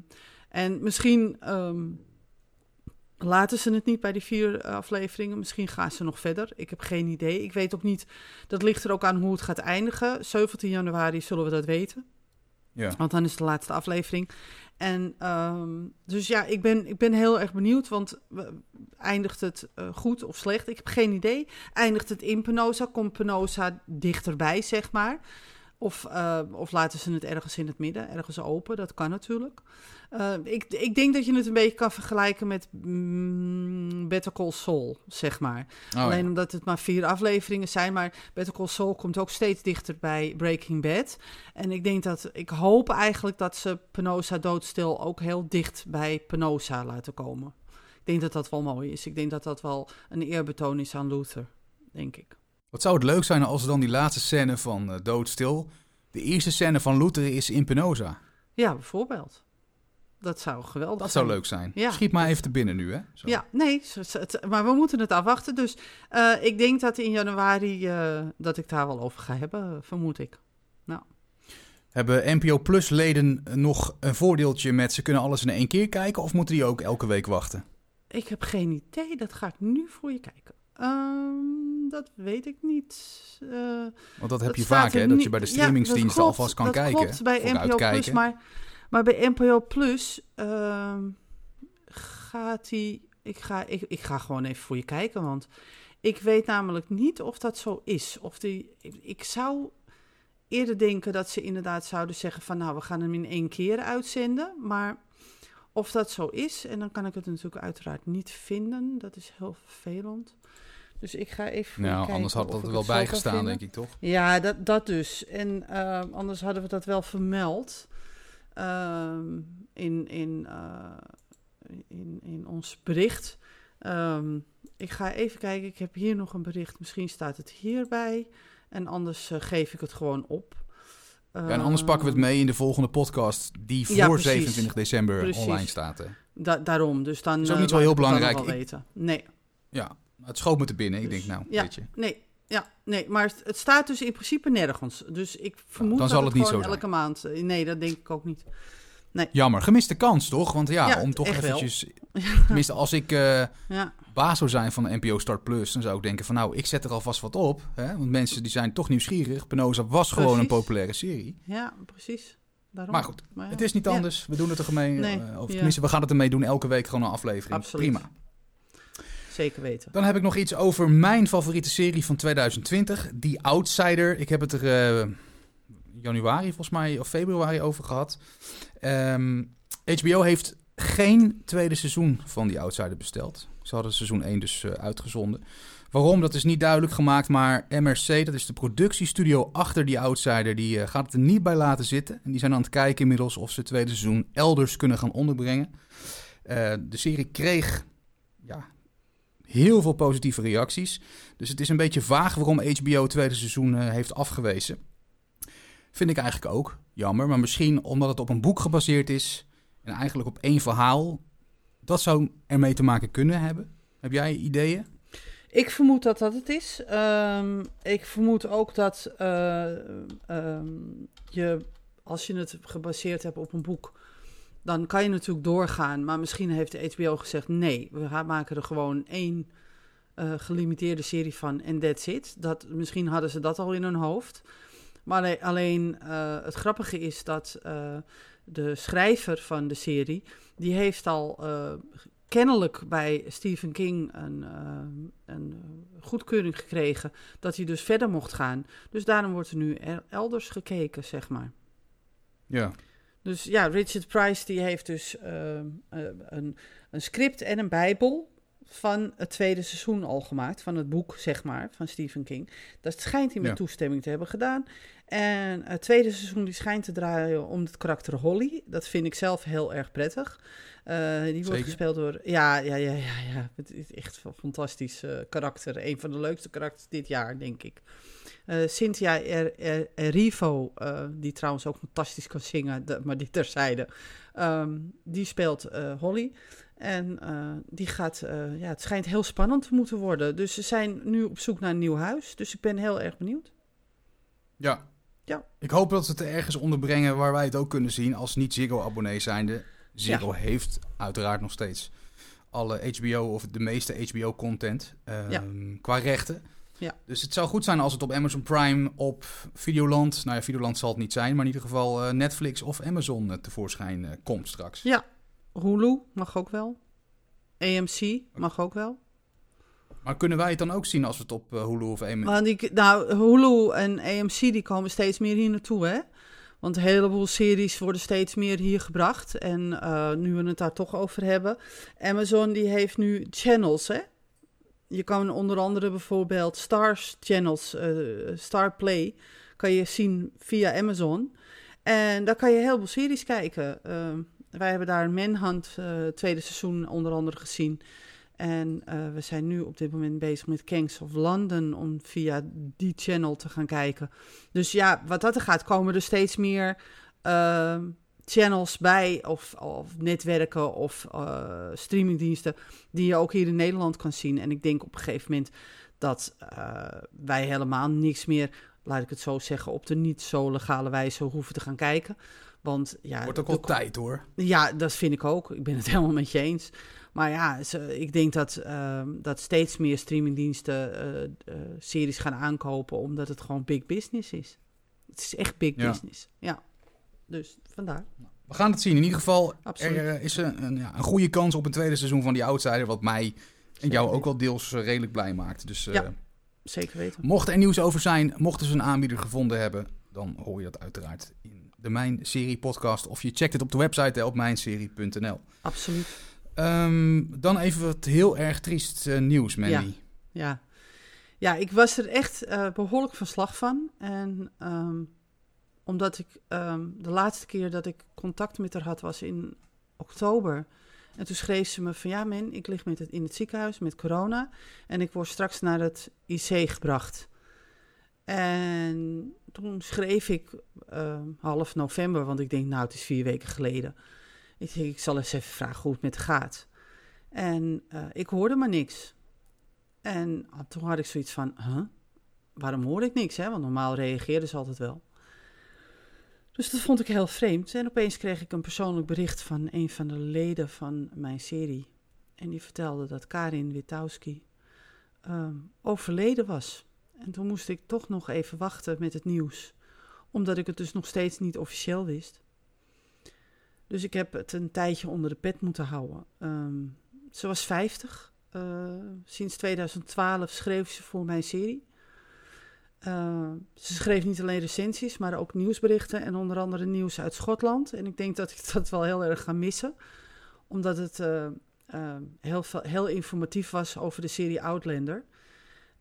en misschien ehm, laten ze het niet bij die vier eh, afleveringen. Misschien gaan ze nog verder. Ik heb geen idee. Ik weet ook niet... Dat ligt er ook aan hoe het gaat eindigen. 17 januari zullen we dat weten. Ja. Want dan is de laatste aflevering. En ehm, dus ja, ik ben, ik ben heel erg benieuwd. Want eindigt het eh, goed of slecht? Ik heb geen idee. Eindigt het in Penosa? Komt Penosa dichterbij, zeg maar? Of, eh, of laten ze het ergens in het midden, ergens open? Dat kan natuurlijk. Eh, ik, ik denk dat je het een beetje kan vergelijken met mm, Better Call Saul, zeg maar. Oh, Alleen ja. omdat het maar vier afleveringen zijn. Maar Better Call Saul komt ook steeds dichter bij Breaking Bad. En ik denk dat, ik hoop eigenlijk dat ze Penosa doodstil ook heel dicht bij Penosa laten komen. Ik denk dat dat wel mooi is. Ik denk dat dat wel een eerbetoon is aan Luther, denk ik. Wat zou het leuk zijn als dan die laatste scène van eh, Doodstil... De eerste scène van Luther is in Penosa. Ja, bijvoorbeeld. Dat zou geweldig Dat zijn. zou leuk zijn. Ja. Schiet maar even te binnen nu, hè? Zo. Ja, nee, maar we moeten het afwachten. Dus eh, ik denk dat in januari eh, dat ik daar wel over ga hebben, vermoed ik. Hebben NPO Plus leden nog een voordeeltje met ze kunnen alles in één keer kijken? Of moeten die ook elke week wachten? Ik heb geen idee, dat ga ik nu voor je kijken. Ehm, dat weet ik niet. Eh, Want dat heb dat je vaak, hè? Dat je bij de streamingsdiensten alvast kan dat kijken. klopt bij NPO Plus, maar, maar bij NPO Plus ehm, gaat hij... Ik ga, ik, ik ga gewoon even voor je kijken, want ik weet namelijk niet of dat zo is. Of die, ik, ik zou eerder denken dat ze inderdaad zouden zeggen van... nou, we gaan hem in één keer uitzenden, maar... Of dat zo is, en dan kan ik het natuurlijk uiteraard niet vinden. Dat is heel vervelend. Dus ik ga even Nou, anders had dat er wel bijgestaan, denk ik toch? Ja, dat, dat dus. En eh, anders hadden we dat wel vermeld ehm, in, in, eh, in, in ons bericht. Ehm, ik ga even kijken, ik heb hier nog een bericht. Misschien staat het hierbij. En anders eh, geef ik het gewoon op. Ja, en anders pakken we het Ehm, mee in de volgende podcast die voor Ja, precies. 27 december Precies. online staat. Hè. da- daarom, dus dan... Is ook eh, niet wel heel belangrijk. Ik- weten. Nee, Ja, het schoot me te binnen. Ik Dus, denk, nou, ja. weet je. nee, ja, nee. Maar het, staat dus in principe nergens. Dus ik vermoed dan dat zal het niet zo zijn. elke maand... eh, Nee, dat denk ik ook niet. Jammer, gemiste kans toch? Want ja, Ja, om toch wel. eventjes... [LAUGHS] Tenminste, als ik Ja, baas zou zijn van de NPO Start Plus... dan zou ik denken van nou, ik zet er alvast wat op. Hè? Want mensen die zijn toch nieuwsgierig. Penosa was gewoon een populaire serie. ja, precies. Daarom. Maar goed, Maar ja. Het is niet anders. We doen het er gemeen. Nee, eh, of tenminste, we gaan het ermee doen. Elke week gewoon een aflevering. Absoluut. Prima. Weten. Dan heb ik nog iets over mijn favoriete serie van 2020. The Outsider. Ik heb het er eh, januari volgens mij of februari over gehad. Ehm, HBO heeft geen tweede seizoen van The Outsider besteld. Ze hadden seizoen 1 dus eh, uitgezonden. Waarom, dat is niet duidelijk gemaakt, maar MRC, dat is de productiestudio achter The Outsider, die eh, gaat het er niet bij laten zitten. En die zijn aan het kijken inmiddels of ze het tweede seizoen elders kunnen gaan onderbrengen. De serie kreeg ja, heel veel positieve reacties. Dus het is een beetje vaag waarom HBO het tweede seizoen eh, heeft afgewezen. Vind ik eigenlijk ook jammer. Maar misschien omdat het op een boek gebaseerd is. En eigenlijk op één verhaal. Dat zou ermee te maken kunnen hebben. Heb jij ideeën? Ik vermoed dat dat het is. Ehm, ik vermoed ook dat eh, ehm, je, als je het gebaseerd hebt op een boek, dan kan je natuurlijk doorgaan. Maar misschien heeft de HBO gezegd: nee, we maken er gewoon één eh, gelimiteerde serie van en that's it. Dat, misschien hadden ze dat al in hun hoofd. Maar alleen, eh, het grappige is dat eh, de schrijver van de serie, die heeft al kennelijk bij Stephen King een, een goedkeuring gekregen dat hij dus verder mocht gaan. Dus daarom wordt er nu er- elders gekeken, zeg maar. Ja. Dus ja, Richard Price die heeft dus ehm, eh, een, een script en een bijbel van het tweede seizoen al gemaakt, van het boek, zeg maar, van Stephen King. Dat schijnt hij met Ja. toestemming te hebben gedaan. En het tweede seizoen die schijnt te draaien om het karakter Holly. Dat vind ik zelf heel erg prettig. Eh, die wordt gespeeld door... Ja, ja, ja, ja, ja. Het is echt een fantastisch eh, karakter. Een van de leukste karakters dit jaar, denk ik. Eh, Cynthia er, er, Erivo, eh, die trouwens ook fantastisch kan zingen, de- maar die terzijde. Ehm, die speelt eh, Holly. En die gaat, ja, het schijnt heel spannend te moeten worden. Dus ze zijn nu op zoek naar een nieuw huis. Dus ik ben heel erg benieuwd. Ja. Ja. Ik hoop dat ze het ergens onderbrengen waar wij het ook kunnen zien als niet Ziggo-abonnee zijnde. Ziggo heeft uiteraard nog steeds alle HBO of de meeste HBO-content Ja. qua rechten. Ja. Dus het zou goed zijn als het op Amazon Prime, op Videoland, nou ja, Videoland zal het niet zijn, maar in ieder geval eh, Netflix of Amazon eh, tevoorschijn eh, komt straks. Ja, Hulu mag ook wel. AMC mag ook wel. Maar kunnen wij het dan ook zien als we het op Hulu of. Maar die, nou, Hulu en AMC die komen steeds meer hier naartoe, hè? Want een heleboel series worden steeds meer hier gebracht. En nu we het daar toch over hebben. Amazon die heeft nu channels, hè? Je kan onder andere bijvoorbeeld Stars channels, eh, Star Play, kan je zien via Amazon. En daar kan je heel veel series kijken. Eh, wij hebben daar Manhunt, eh tweede seizoen onder andere gezien. En eh, we zijn nu op dit moment bezig met Kings of London om via die channel te gaan kijken. Dus ja, wat dat er gaat, komen er steeds meer eh, channels bij, of, of netwerken of eh, streamingdiensten, die je ook hier in Nederland kan zien. En ik denk op een gegeven moment dat eh, wij helemaal niks meer, laat ik het zo zeggen, op de niet zo legale wijze hoeven te gaan kijken. Want ja, Wordt ook de- wel tijd hoor. ja, dat vind ik ook. Ik ben het [LAUGHS] helemaal met je eens. Maar ja, ze- ik denk dat, ehm, dat steeds meer streamingdiensten eh, eh, series gaan aankopen, omdat het gewoon big business is. Het is echt big Ja. business. Ja. Dus vandaar. We gaan het zien. In ieder geval, Absoluut. er eh, is een, een, ja, een goede kans op een tweede seizoen van die Outsider, wat mij en jou ook wel deels eh, redelijk blij maakt. Dus eh, Ja. Zeker weten. mocht er nieuws over zijn, mochten ze een aanbieder gevonden hebben, dan hoor je dat uiteraard in de Mijn Serie podcast. Of je checkt het op de website hè, op mijnserie.nl. Absoluut. Ehm, dan even wat heel erg triest eh, nieuws, Mandy. Ja. Ja, ik was er echt eh, behoorlijk van slag van. En ehm, omdat ik ehm, de laatste keer dat ik contact met haar had was in oktober. En toen schreef ze me van ja, men, ik lig met het, in het ziekenhuis met corona. En ik word straks naar het IC gebracht. En toen schreef ik ehm, half november, want ik denk, nou, het is vier weken geleden. Ik denk, ik zal eens even vragen hoe het met gaat. En eh, ik hoorde maar niks. En ah, toen had ik zoiets van, huh? waarom hoor ik niks? Hè? Want normaal reageerden ze altijd wel. Dus dat vond ik heel vreemd. En opeens kreeg ik een persoonlijk bericht van een van de leden van mijn serie. En die vertelde dat Karin Witowski ehm, overleden was. En toen moest ik toch nog even wachten met het nieuws. Omdat ik het dus nog steeds niet officieel wist. Dus ik heb het een tijdje onder de pet moeten houden. Ehm, ze was 50. Eh, sinds 2012 schreef ze voor mijn serie. Eh, ze schreef niet alleen recensies, maar ook nieuwsberichten en onder andere nieuws uit Schotland. En ik denk dat ik [LAUGHS] dat wel heel erg ga missen, omdat het eh, eh, heel, veel- heel informatief was over de serie Outlander.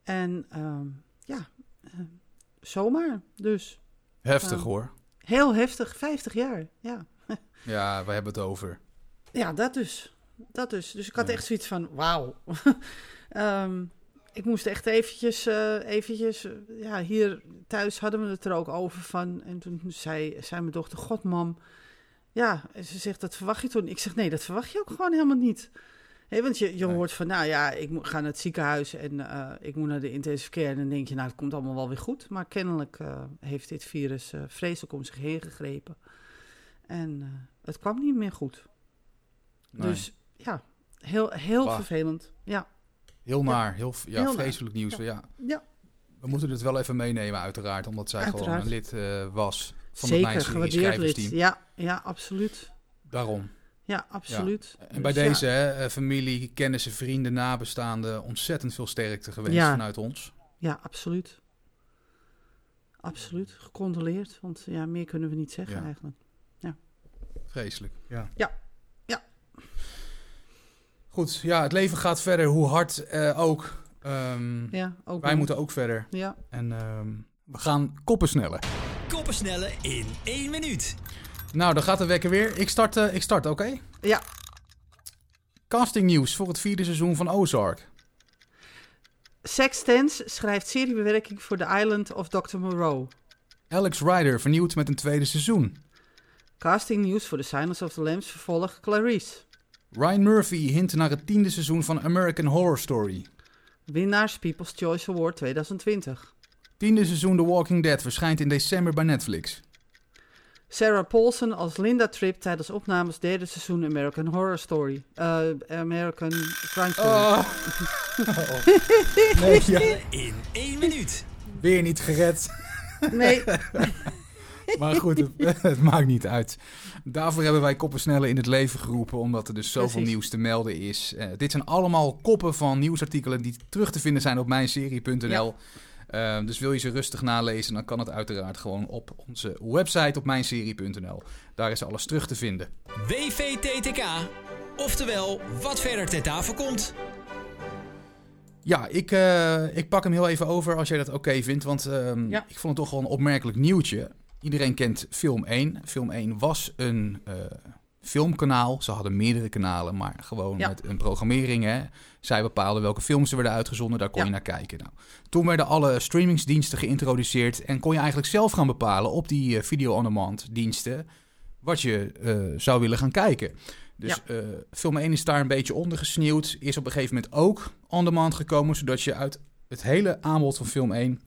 En ehm, ja, zomaar. Dus Heftig Ja. hoor. heel heftig, 50 jaar. Ja, [LAUGHS] Ja, we hebben het over. ja dat dus. Dat dus. Dus ik had Ja. echt zoiets van, wauw. [LAUGHS] Ehm, ik moest echt eventjes, eh, eventjes, eh, ja, hier thuis hadden we het er ook over van. En toen zei, zei mijn dochter, god mam, ja, en ze zegt, dat verwacht je toen? Ik zeg, nee, dat verwacht je ook gewoon helemaal niet. Hé, want je, je Nee. hoort van, nou ja, ik moet, ga naar het ziekenhuis en eh, ik moet naar de intensive care. En dan denk je, nou, het komt allemaal wel weer goed. Maar kennelijk heeft dit virus vreselijk om zich heen gegrepen. En het kwam niet meer goed. Nee. Dus ja, heel, heel Bah. vervelend. Ja, Heel naar, heel, ja, Heel naar. vreselijk nieuws. Ja. Ja. ja We moeten het wel even meenemen, uiteraard, omdat zij gewoon een lid eh, was van zeker. het lid. schrijversteam. Ja, ja, absoluut. Daarom. Ja, absoluut. En bij Dus ja, deze hè, eh, familie, kennissen, vrienden, nabestaanden, ontzettend veel sterkte gewenst Ja. vanuit ons. Ja, absoluut. Absoluut. Gecondoleerd. Want ja, meer kunnen we niet zeggen Ja. eigenlijk. Vreselijk. Ja. Ja. Ja. Goed, ja, het leven gaat verder, hoe hard eh, ook. Ehm, Ja, ook wij moeten ook verder. Ja, En ehm, we gaan koppen snellen. Koppen snellen in één minuut. Nou, dan gaat de wekker weer. Ik start, eh, ik start oké? ja. Casting nieuws voor het vierde seizoen van Ozark. Sextens schrijft seriebewerking voor The Island of Dr. Moreau. Alex Rider vernieuwd met een tweede seizoen. Casting nieuws voor The Silence of the Lambs vervolg Clarice. Ryan Murphy hint naar het tiende seizoen van American Horror Story. Winnaars People's Choice Award 2020. Tiende seizoen The Walking Dead verschijnt in december bij Netflix. Sarah Paulson als Linda Tripp tijdens opnames derde seizoen American Horror Story. Eh, American Crime Story. [LAUGHS] Oh, Nee, ja, In één minuut. weer niet gered. Nee, [LAUGHS] [LAUGHS] Maar goed, het, [LAUGHS] het maakt niet uit. Daarvoor hebben wij koppen sneller in het leven geroepen, omdat er dus zoveel Precies. nieuws te melden is. Eh, dit zijn allemaal koppen van nieuwsartikelen die terug te vinden zijn op mijnserie.nl. Eh, dus wil je ze rustig nalezen, dan kan het uiteraard gewoon op onze website op mijnserie.nl. Daar is alles terug te vinden. WVTTK. Oftewel, wat verder ter tafel komt. Ja, ik, eh, ik pak hem heel even over als jij dat oké vindt. Want ehm, Ja. ik vond het toch wel een opmerkelijk nieuwtje. Iedereen kent Film 1. Film 1 was een eh, filmkanaal. Ze hadden meerdere kanalen, maar gewoon Ja. met een programmering. Hè. Zij bepaalden welke films er werden uitgezonden. Daar kon Ja. je naar kijken. Nou, toen werden alle streamingsdiensten geïntroduceerd. En kon je eigenlijk zelf gaan bepalen op die eh, video-on-demand diensten... wat je eh, zou willen gaan kijken. Dus film 1 is daar een beetje ondergesneeuwd. Is op een gegeven moment ook on-demand gekomen, zodat je uit het hele aanbod van film 1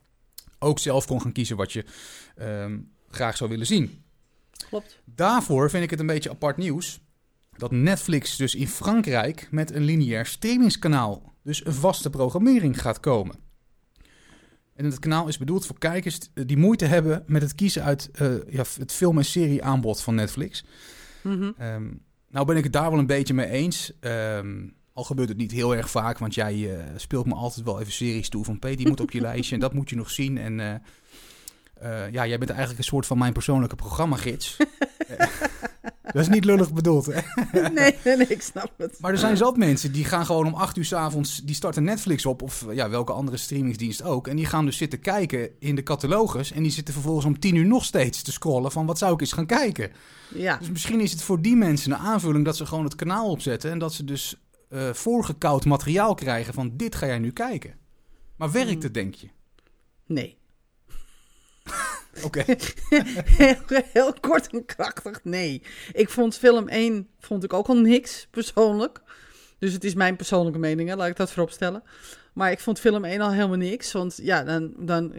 ook zelf kon gaan kiezen wat je ehm, graag zou willen zien. klopt. Daarvoor vind ik het een beetje apart nieuws dat Netflix dus in Frankrijk met een lineair streamingskanaal, dus een vaste programmering gaat komen. En het kanaal is bedoeld voor kijkers die moeite hebben met het kiezen uit eh, ja, het film- en serie aanbod van Netflix. Ehm, nou ben ik het daar wel een beetje mee eens. Ehm, al gebeurt het niet heel erg vaak, want jij eh, speelt me altijd wel even series toe van... P, die moet op je [LAUGHS] lijstje en dat moet je nog zien. En eh, eh, ja, jij bent eigenlijk een soort van mijn persoonlijke programmagids. [LAUGHS] Eh, dat is niet lullig bedoeld, hè? [LAUGHS] nee, nee, nee, ik snap het. Maar er zijn zat mensen die gaan gewoon om 8 uur s avonds, die starten Netflix op of ja, welke andere streamingsdienst ook. En die gaan dus zitten kijken in de catalogus en die zitten vervolgens om 10 uur nog steeds te scrollen van wat zou ik eens gaan kijken. Ja, Dus misschien is het voor die mensen een aanvulling dat ze gewoon het kanaal opzetten en dat ze dus eh voorgekoud materiaal krijgen van dit ga jij nu kijken. Maar werkt het, denk je? nee. Oké. heel, [LAUGHS] heel kort en krachtig, nee. Ik vond film 1 vond ik ook al niks, persoonlijk. Dus het is mijn persoonlijke mening, hè, laat ik dat voorop stellen. Maar ik vond film 1 al helemaal niks. Want ja, dan, dan,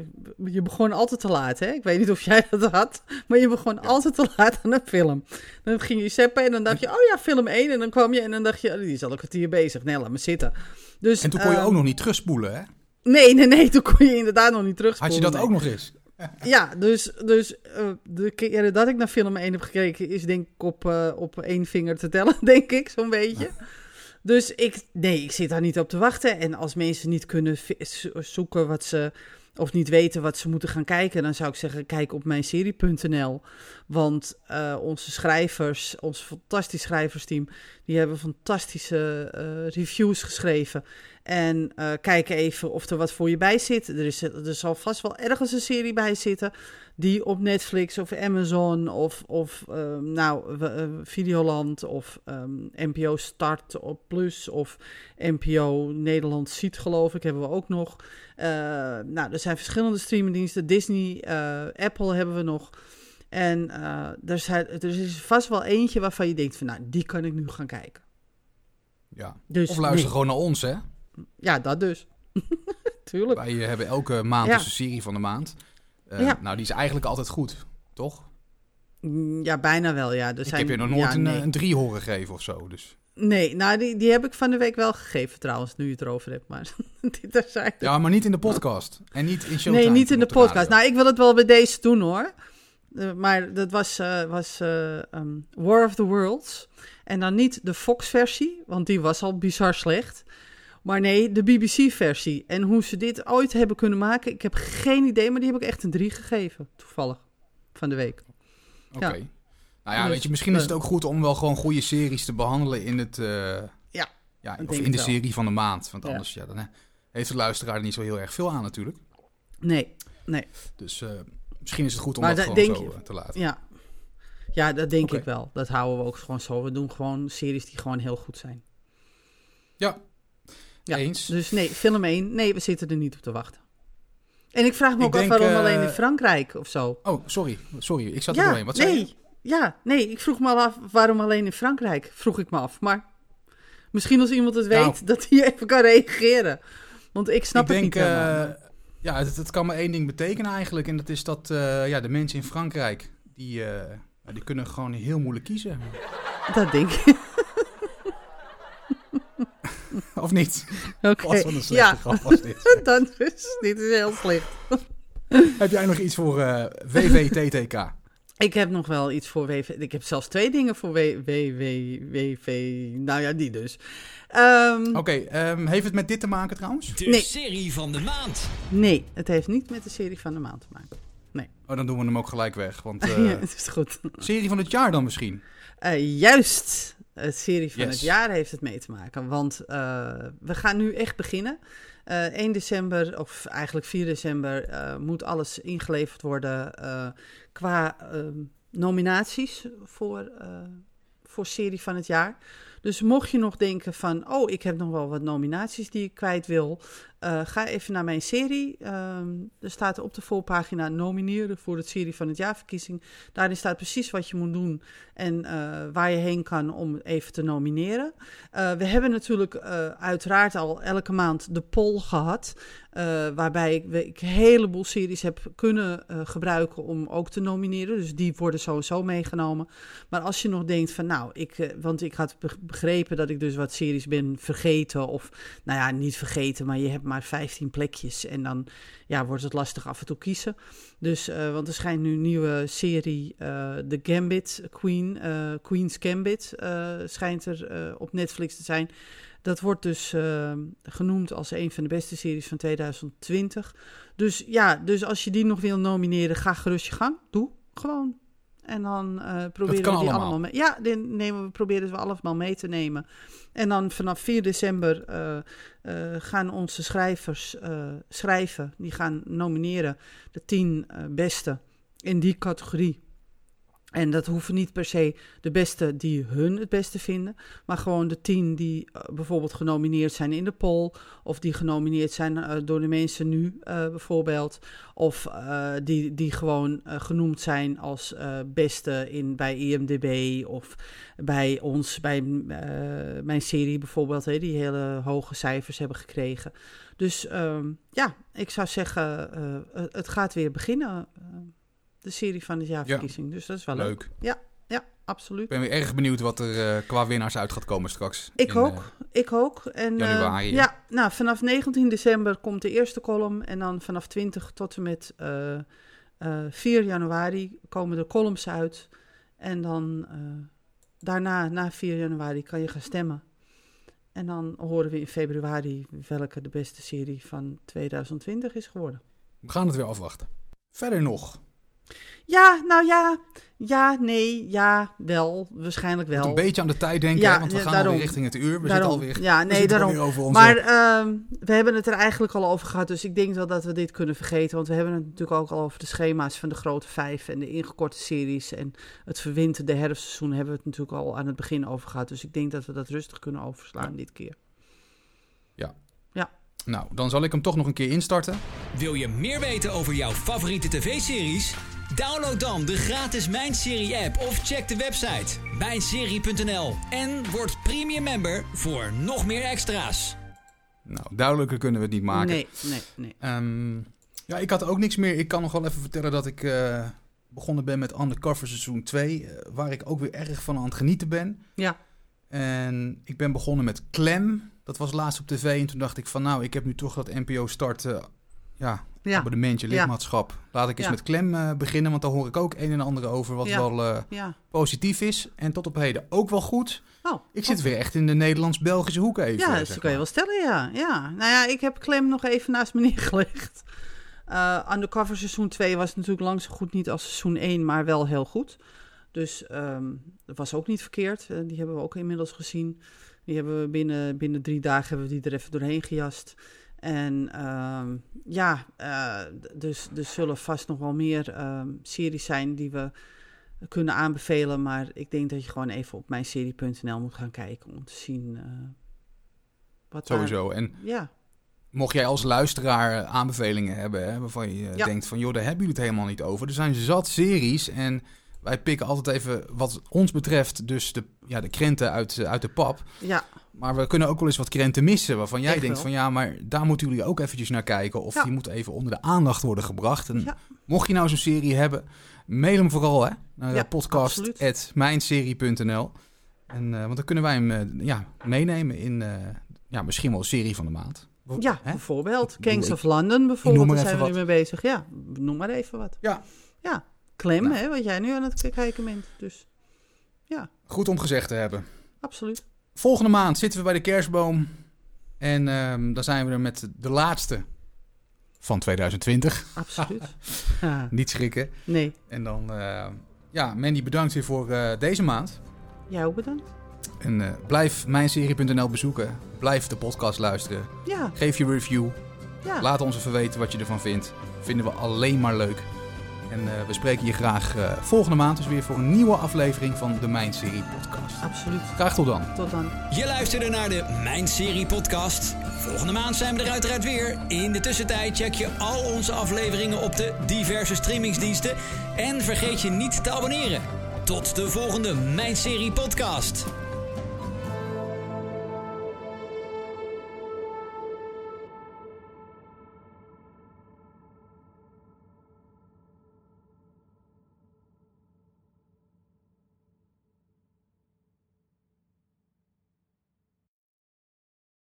je begon altijd te laat. Hè? Ik weet niet of jij [LAUGHS] dat had. Maar je begon altijd te laat aan een film. Dan ging je zeppen en dan dacht je, oh ja, film 1. En dan kwam je en dan dacht je, oh, die is al een kwartier bezig. Nee, laat me zitten. Dus, En toen kon je ehm, ook nog niet terugspoelen, hè? Nee, nee, nee, toen kon je inderdaad nog niet terug. Had je dat ook nog eens? Ja, dus, dus eh, de keren dat ik naar film 1 heb gekeken is denk ik op, eh, op één vinger te tellen, [LAUGHS] denk ik, zo'n beetje. Dus ik, nee, ik zit daar niet op te wachten. En als mensen niet kunnen zoeken wat ze, of niet weten wat ze moeten gaan kijken, dan zou ik zeggen, kijk op mijnserie.nl. Want eh, onze schrijvers, ons fantastisch schrijversteam, die hebben fantastische reviews geschreven. En eh, kijk even of er wat voor je bij zit. Er, is, er zal vast wel ergens een serie bij zitten die op Netflix of Amazon of, of ehm, nou, w- eh, Videoland of ehm, NPO Start op Plus of NPO Nederland Ziet geloof ik hebben we ook nog. Eh, nou, er zijn verschillende streamingdiensten. Disney, eh, Apple hebben we nog. En eh, er, zijn, er is vast wel eentje waarvan je denkt van nou, die kan ik nu gaan kijken. Ja. Dus Of luister nee. gewoon naar ons, hè? Ja, dat dus. [LAUGHS] Tuurlijk. Wij eh, hebben elke maand Ja. dus een serie van de maand. Eh, Ja. Nou, die is eigenlijk altijd goed, toch? Mm, Ja, bijna wel, ja. Er ik zijn, heb je nog nooit ja, een, nee. eh, een drie horen geven of zo. Dus. Nee, nou, die, die heb ik van de week wel gegeven trouwens, nu je het erover hebt. Maar. [LAUGHS] Ja, maar niet in de podcast. En niet in Showtime. nee, niet in de podcast. radio. Nou, ik wil het wel bij deze doen hoor. Maar dat was, was eh, ehm, War of the Worlds. En dan niet de Fox-versie, want die was al bizar slecht. Maar nee, de BBC-versie. En hoe ze dit ooit hebben kunnen maken, ik heb geen idee. Maar die heb ik echt een 3 gegeven, toevallig, van de week. Oké. ja. Nou ja, Dus, weet je, misschien is het ook goed om wel gewoon goede series te behandelen in het... eh, Ja, ja, of in de wel. serie van de maand. Want anders ja, dan heeft de luisteraar er niet zo heel erg veel aan natuurlijk. Nee, nee. Dus eh, misschien is het goed om Maar dat da- gewoon denk zo eh, te laten. Ja. Ja, dat denk ik wel. Dat houden we ook gewoon zo. We doen gewoon series die gewoon heel goed zijn. Ja, Ja, eens. Dus nee, film 1. Nee, we zitten er niet op te wachten. En ik vraag me Ik ook af waarom eh, alleen in Frankrijk of zo. Oh, sorry. Sorry, ik zat er Ja, doorheen. Wat zei je? nee. Ja, nee, ik vroeg me al af waarom alleen in Frankrijk. Vroeg ik me af. Maar misschien als iemand het weet, Nou. [LAUGHS] dat hij even kan reageren. Want ik snap ik het denk, niet helemaal. eh, ja, het, het kan maar één ding betekenen eigenlijk. En dat is dat eh, ja, de mensen in Frankrijk, die, eh, ja, die kunnen gewoon heel moeilijk kiezen. Dat denk ik. Of niet? [LAUGHS] Oké, Wat van een slechte ja, grap was dit. [LAUGHS] dan dus. Dit is heel slecht. [LAUGHS] Heb jij nog iets voor eh, WWTTK? Ik heb nog wel iets voor WV. Ik heb zelfs twee dingen voor WWWV. Nou ja, die dus. Ehm, Oké, ehm, heeft het met dit te maken trouwens? De Nee. serie van de maand. Nee, het heeft niet met de serie van de maand te maken. Oh, dan doen we hem ook gelijk weg. Want ja, eh, het is goed. serie van het jaar dan misschien? Eh, juist, het serie van Yes. het jaar heeft het mee te maken. Want eh, we gaan nu echt beginnen. Eh 1 december, of eigenlijk 4 december, eh, moet alles ingeleverd worden eh, qua ehm, nominaties voor, eh, voor serie van het jaar. Dus mocht je nog denken van, oh, ik heb nog wel wat nominaties die ik kwijt wil, eh, ga even naar mijn serie. Ehm, er staat op de voorpagina nomineren voor het serie van het jaarverkiezing. Daarin staat precies wat je moet doen en eh, waar je heen kan om even te nomineren. Eh, we hebben natuurlijk uiteraard al elke maand de poll gehad. eh, waarbij ik, ik een heleboel series heb kunnen gebruiken om ook te nomineren. Dus die worden sowieso meegenomen. Maar als je nog denkt van nou, ik, want ik had begrepen dat ik dus wat series ben vergeten. Of nou ja, niet vergeten, maar je hebt maar 15 plekjes. En dan ja, wordt het lastig af en toe kiezen. Dus, eh, want er schijnt nu een nieuwe serie, eh The Gambit Queen, eh, Queen's Gambit, schijnt er op Netflix te zijn. Dat wordt dus genoemd als een van de beste series van 2020. Dus ja, dus als je die nog wil nomineren, ga gerust je gang. Doe gewoon. En dan eh, proberen we die allemaal. allemaal mee. Ja, die nemen we, proberen we allemaal mee te nemen. En dan vanaf 4 december eh, eh, gaan onze schrijvers schrijven. Die gaan nomineren de 10 eh, beste in die categorie. En dat hoeven niet per se de beste die hun het beste vinden, maar gewoon de tien die eh, bijvoorbeeld genomineerd zijn in de poll, of die genomineerd zijn eh, door de mensen nu eh, bijvoorbeeld, of die, die gewoon genoemd zijn als beste in, bij IMDb of bij ons, bij mijn serie bijvoorbeeld, hè, die hele hoge cijfers hebben gekregen. Dus ehm, ja, ik zou zeggen, het gaat weer beginnen. De serie van de jaarverkiezing. Dus dat is wel leuk. Leuk. Ja, absoluut. Ik ben weer erg benieuwd wat er eh, qua winnaars uit gaat komen straks. Ik in, ook. eh, Ik ook. En, eh, januari. ja, nou, vanaf 19 december komt de eerste column. En dan vanaf 20 tot en met eh, eh, 4 januari komen de columns uit. En dan daarna, na 4 januari, kan je gaan stemmen. En dan horen we in februari welke de beste serie van 2020 is geworden. we gaan het weer afwachten. Verder nog. Ja, nou ja. Ja, nee, ja, wel. Waarschijnlijk wel. een beetje aan de tijd denken, Ja, hè, want we ja, gaan daarom. alweer richting het uur. We Daarom. zitten alweer, Ja, we nee, zitten daarom. over onze... Maar ehm, we hebben het er eigenlijk al over gehad, dus ik denk wel dat we dit kunnen vergeten. Want we hebben het natuurlijk ook al over de schema's van de grote vijf en de ingekorte series. En het verwinterde herfstseizoen hebben we het natuurlijk al aan het begin over gehad. Dus ik denk dat we dat rustig kunnen overslaan dit keer. Nou, dan zal ik hem toch nog een keer instarten. Wil je meer weten over jouw favoriete tv-series? Download dan de gratis Mijn Serie app of check de website mijnserie.nl en word premium member voor nog meer extra's. Nou, duidelijker kunnen we het niet maken. Nee, nee, nee. Ehm, ja, ik had ook niks meer. Ik kan nog wel even vertellen dat ik eh, begonnen ben met Undercover seizoen 2. eh, waar ik ook weer erg van aan het genieten ben. Ja, En ik ben begonnen met Clem. Dat was laatst op tv. En toen dacht ik van nou, ik heb nu toch dat NPO Start... eh, ja, ja, abonnementje, lidmaatschap. Laat ik eens met Clem eh, beginnen. Want daar hoor ik ook een en ander over wat wel eh, positief is. En tot op heden ook wel goed. Oh, Ik zit weer echt in de Nederlands-Belgische hoek even. Ja, dat kan je wel stellen, ja. ja. Nou ja, ik heb Clem nog even naast me [LAUGHS] neergelegd. Eh Undercover seizoen 2 was natuurlijk lang zo goed niet als seizoen 1, maar wel heel goed. Dus ehm, dat was ook niet verkeerd. Die hebben we ook inmiddels gezien. Die hebben we binnen, binnen drie dagen hebben we die er even doorheen gejast. En ehm, ja, eh, dus er zullen vast nog wel meer ehm, series zijn die we kunnen aanbevelen. Maar ik denk dat je gewoon even op mijnserie.nl moet gaan kijken om te zien eh, wat daar- Sowieso. En ja, mocht jij als luisteraar eh, aanbevelingen hebben... Hè, waarvan je Ja. denkt van... joh, daar hebben jullie het helemaal niet over. Er zijn zat series en... Wij pikken altijd even, wat ons betreft, dus de, ja, de krenten uit, uit de pap. ja, Maar we kunnen ook wel eens wat krenten missen. Waarvan jij Echt denkt wel. van ja, maar daar moeten jullie ook eventjes naar kijken. Of Ja. die moet even onder de aandacht worden gebracht. En Ja. mocht je nou zo'n serie hebben, mail hem vooral hè. Naar Ja, podcast.mijnserie.nl en, eh, Want dan kunnen wij hem eh, ja, meenemen in eh, ja, misschien wel serie van de maand. Ja, Hè? bijvoorbeeld. Kings of London bijvoorbeeld, daar zijn we nu mee bezig. Ja, noem maar even wat. Ja. Ja, Clem, Nou. hè, wat jij nu aan het kijken bent. Dus Goed om gezegd te hebben. absoluut. Volgende maand zitten we bij de kerstboom. En ehm, dan zijn we er met de laatste van 2020. Absoluut. Ja, [LAUGHS] Niet schrikken. nee, En dan, eh, ja, Mandy, bedankt weer voor eh, deze maand. jij ook bedankt. En eh, blijf mijnserie.nl bezoeken. Blijf de podcast luisteren. Ja, Geef je review. ja. Laat ons even weten wat je ervan vindt. Vinden we alleen maar leuk. En eh, we spreken je graag eh, volgende maand dus weer voor een nieuwe aflevering van de Mijn Serie podcast. absoluut. Graag tot dan. Tot dan. Je luisterde naar de Mijn Serie podcast. Volgende maand zijn we er uiteraard weer. In de tussentijd check je al onze afleveringen op de diverse streamingsdiensten. En vergeet je niet te abonneren. Tot de volgende Mijn Serie podcast.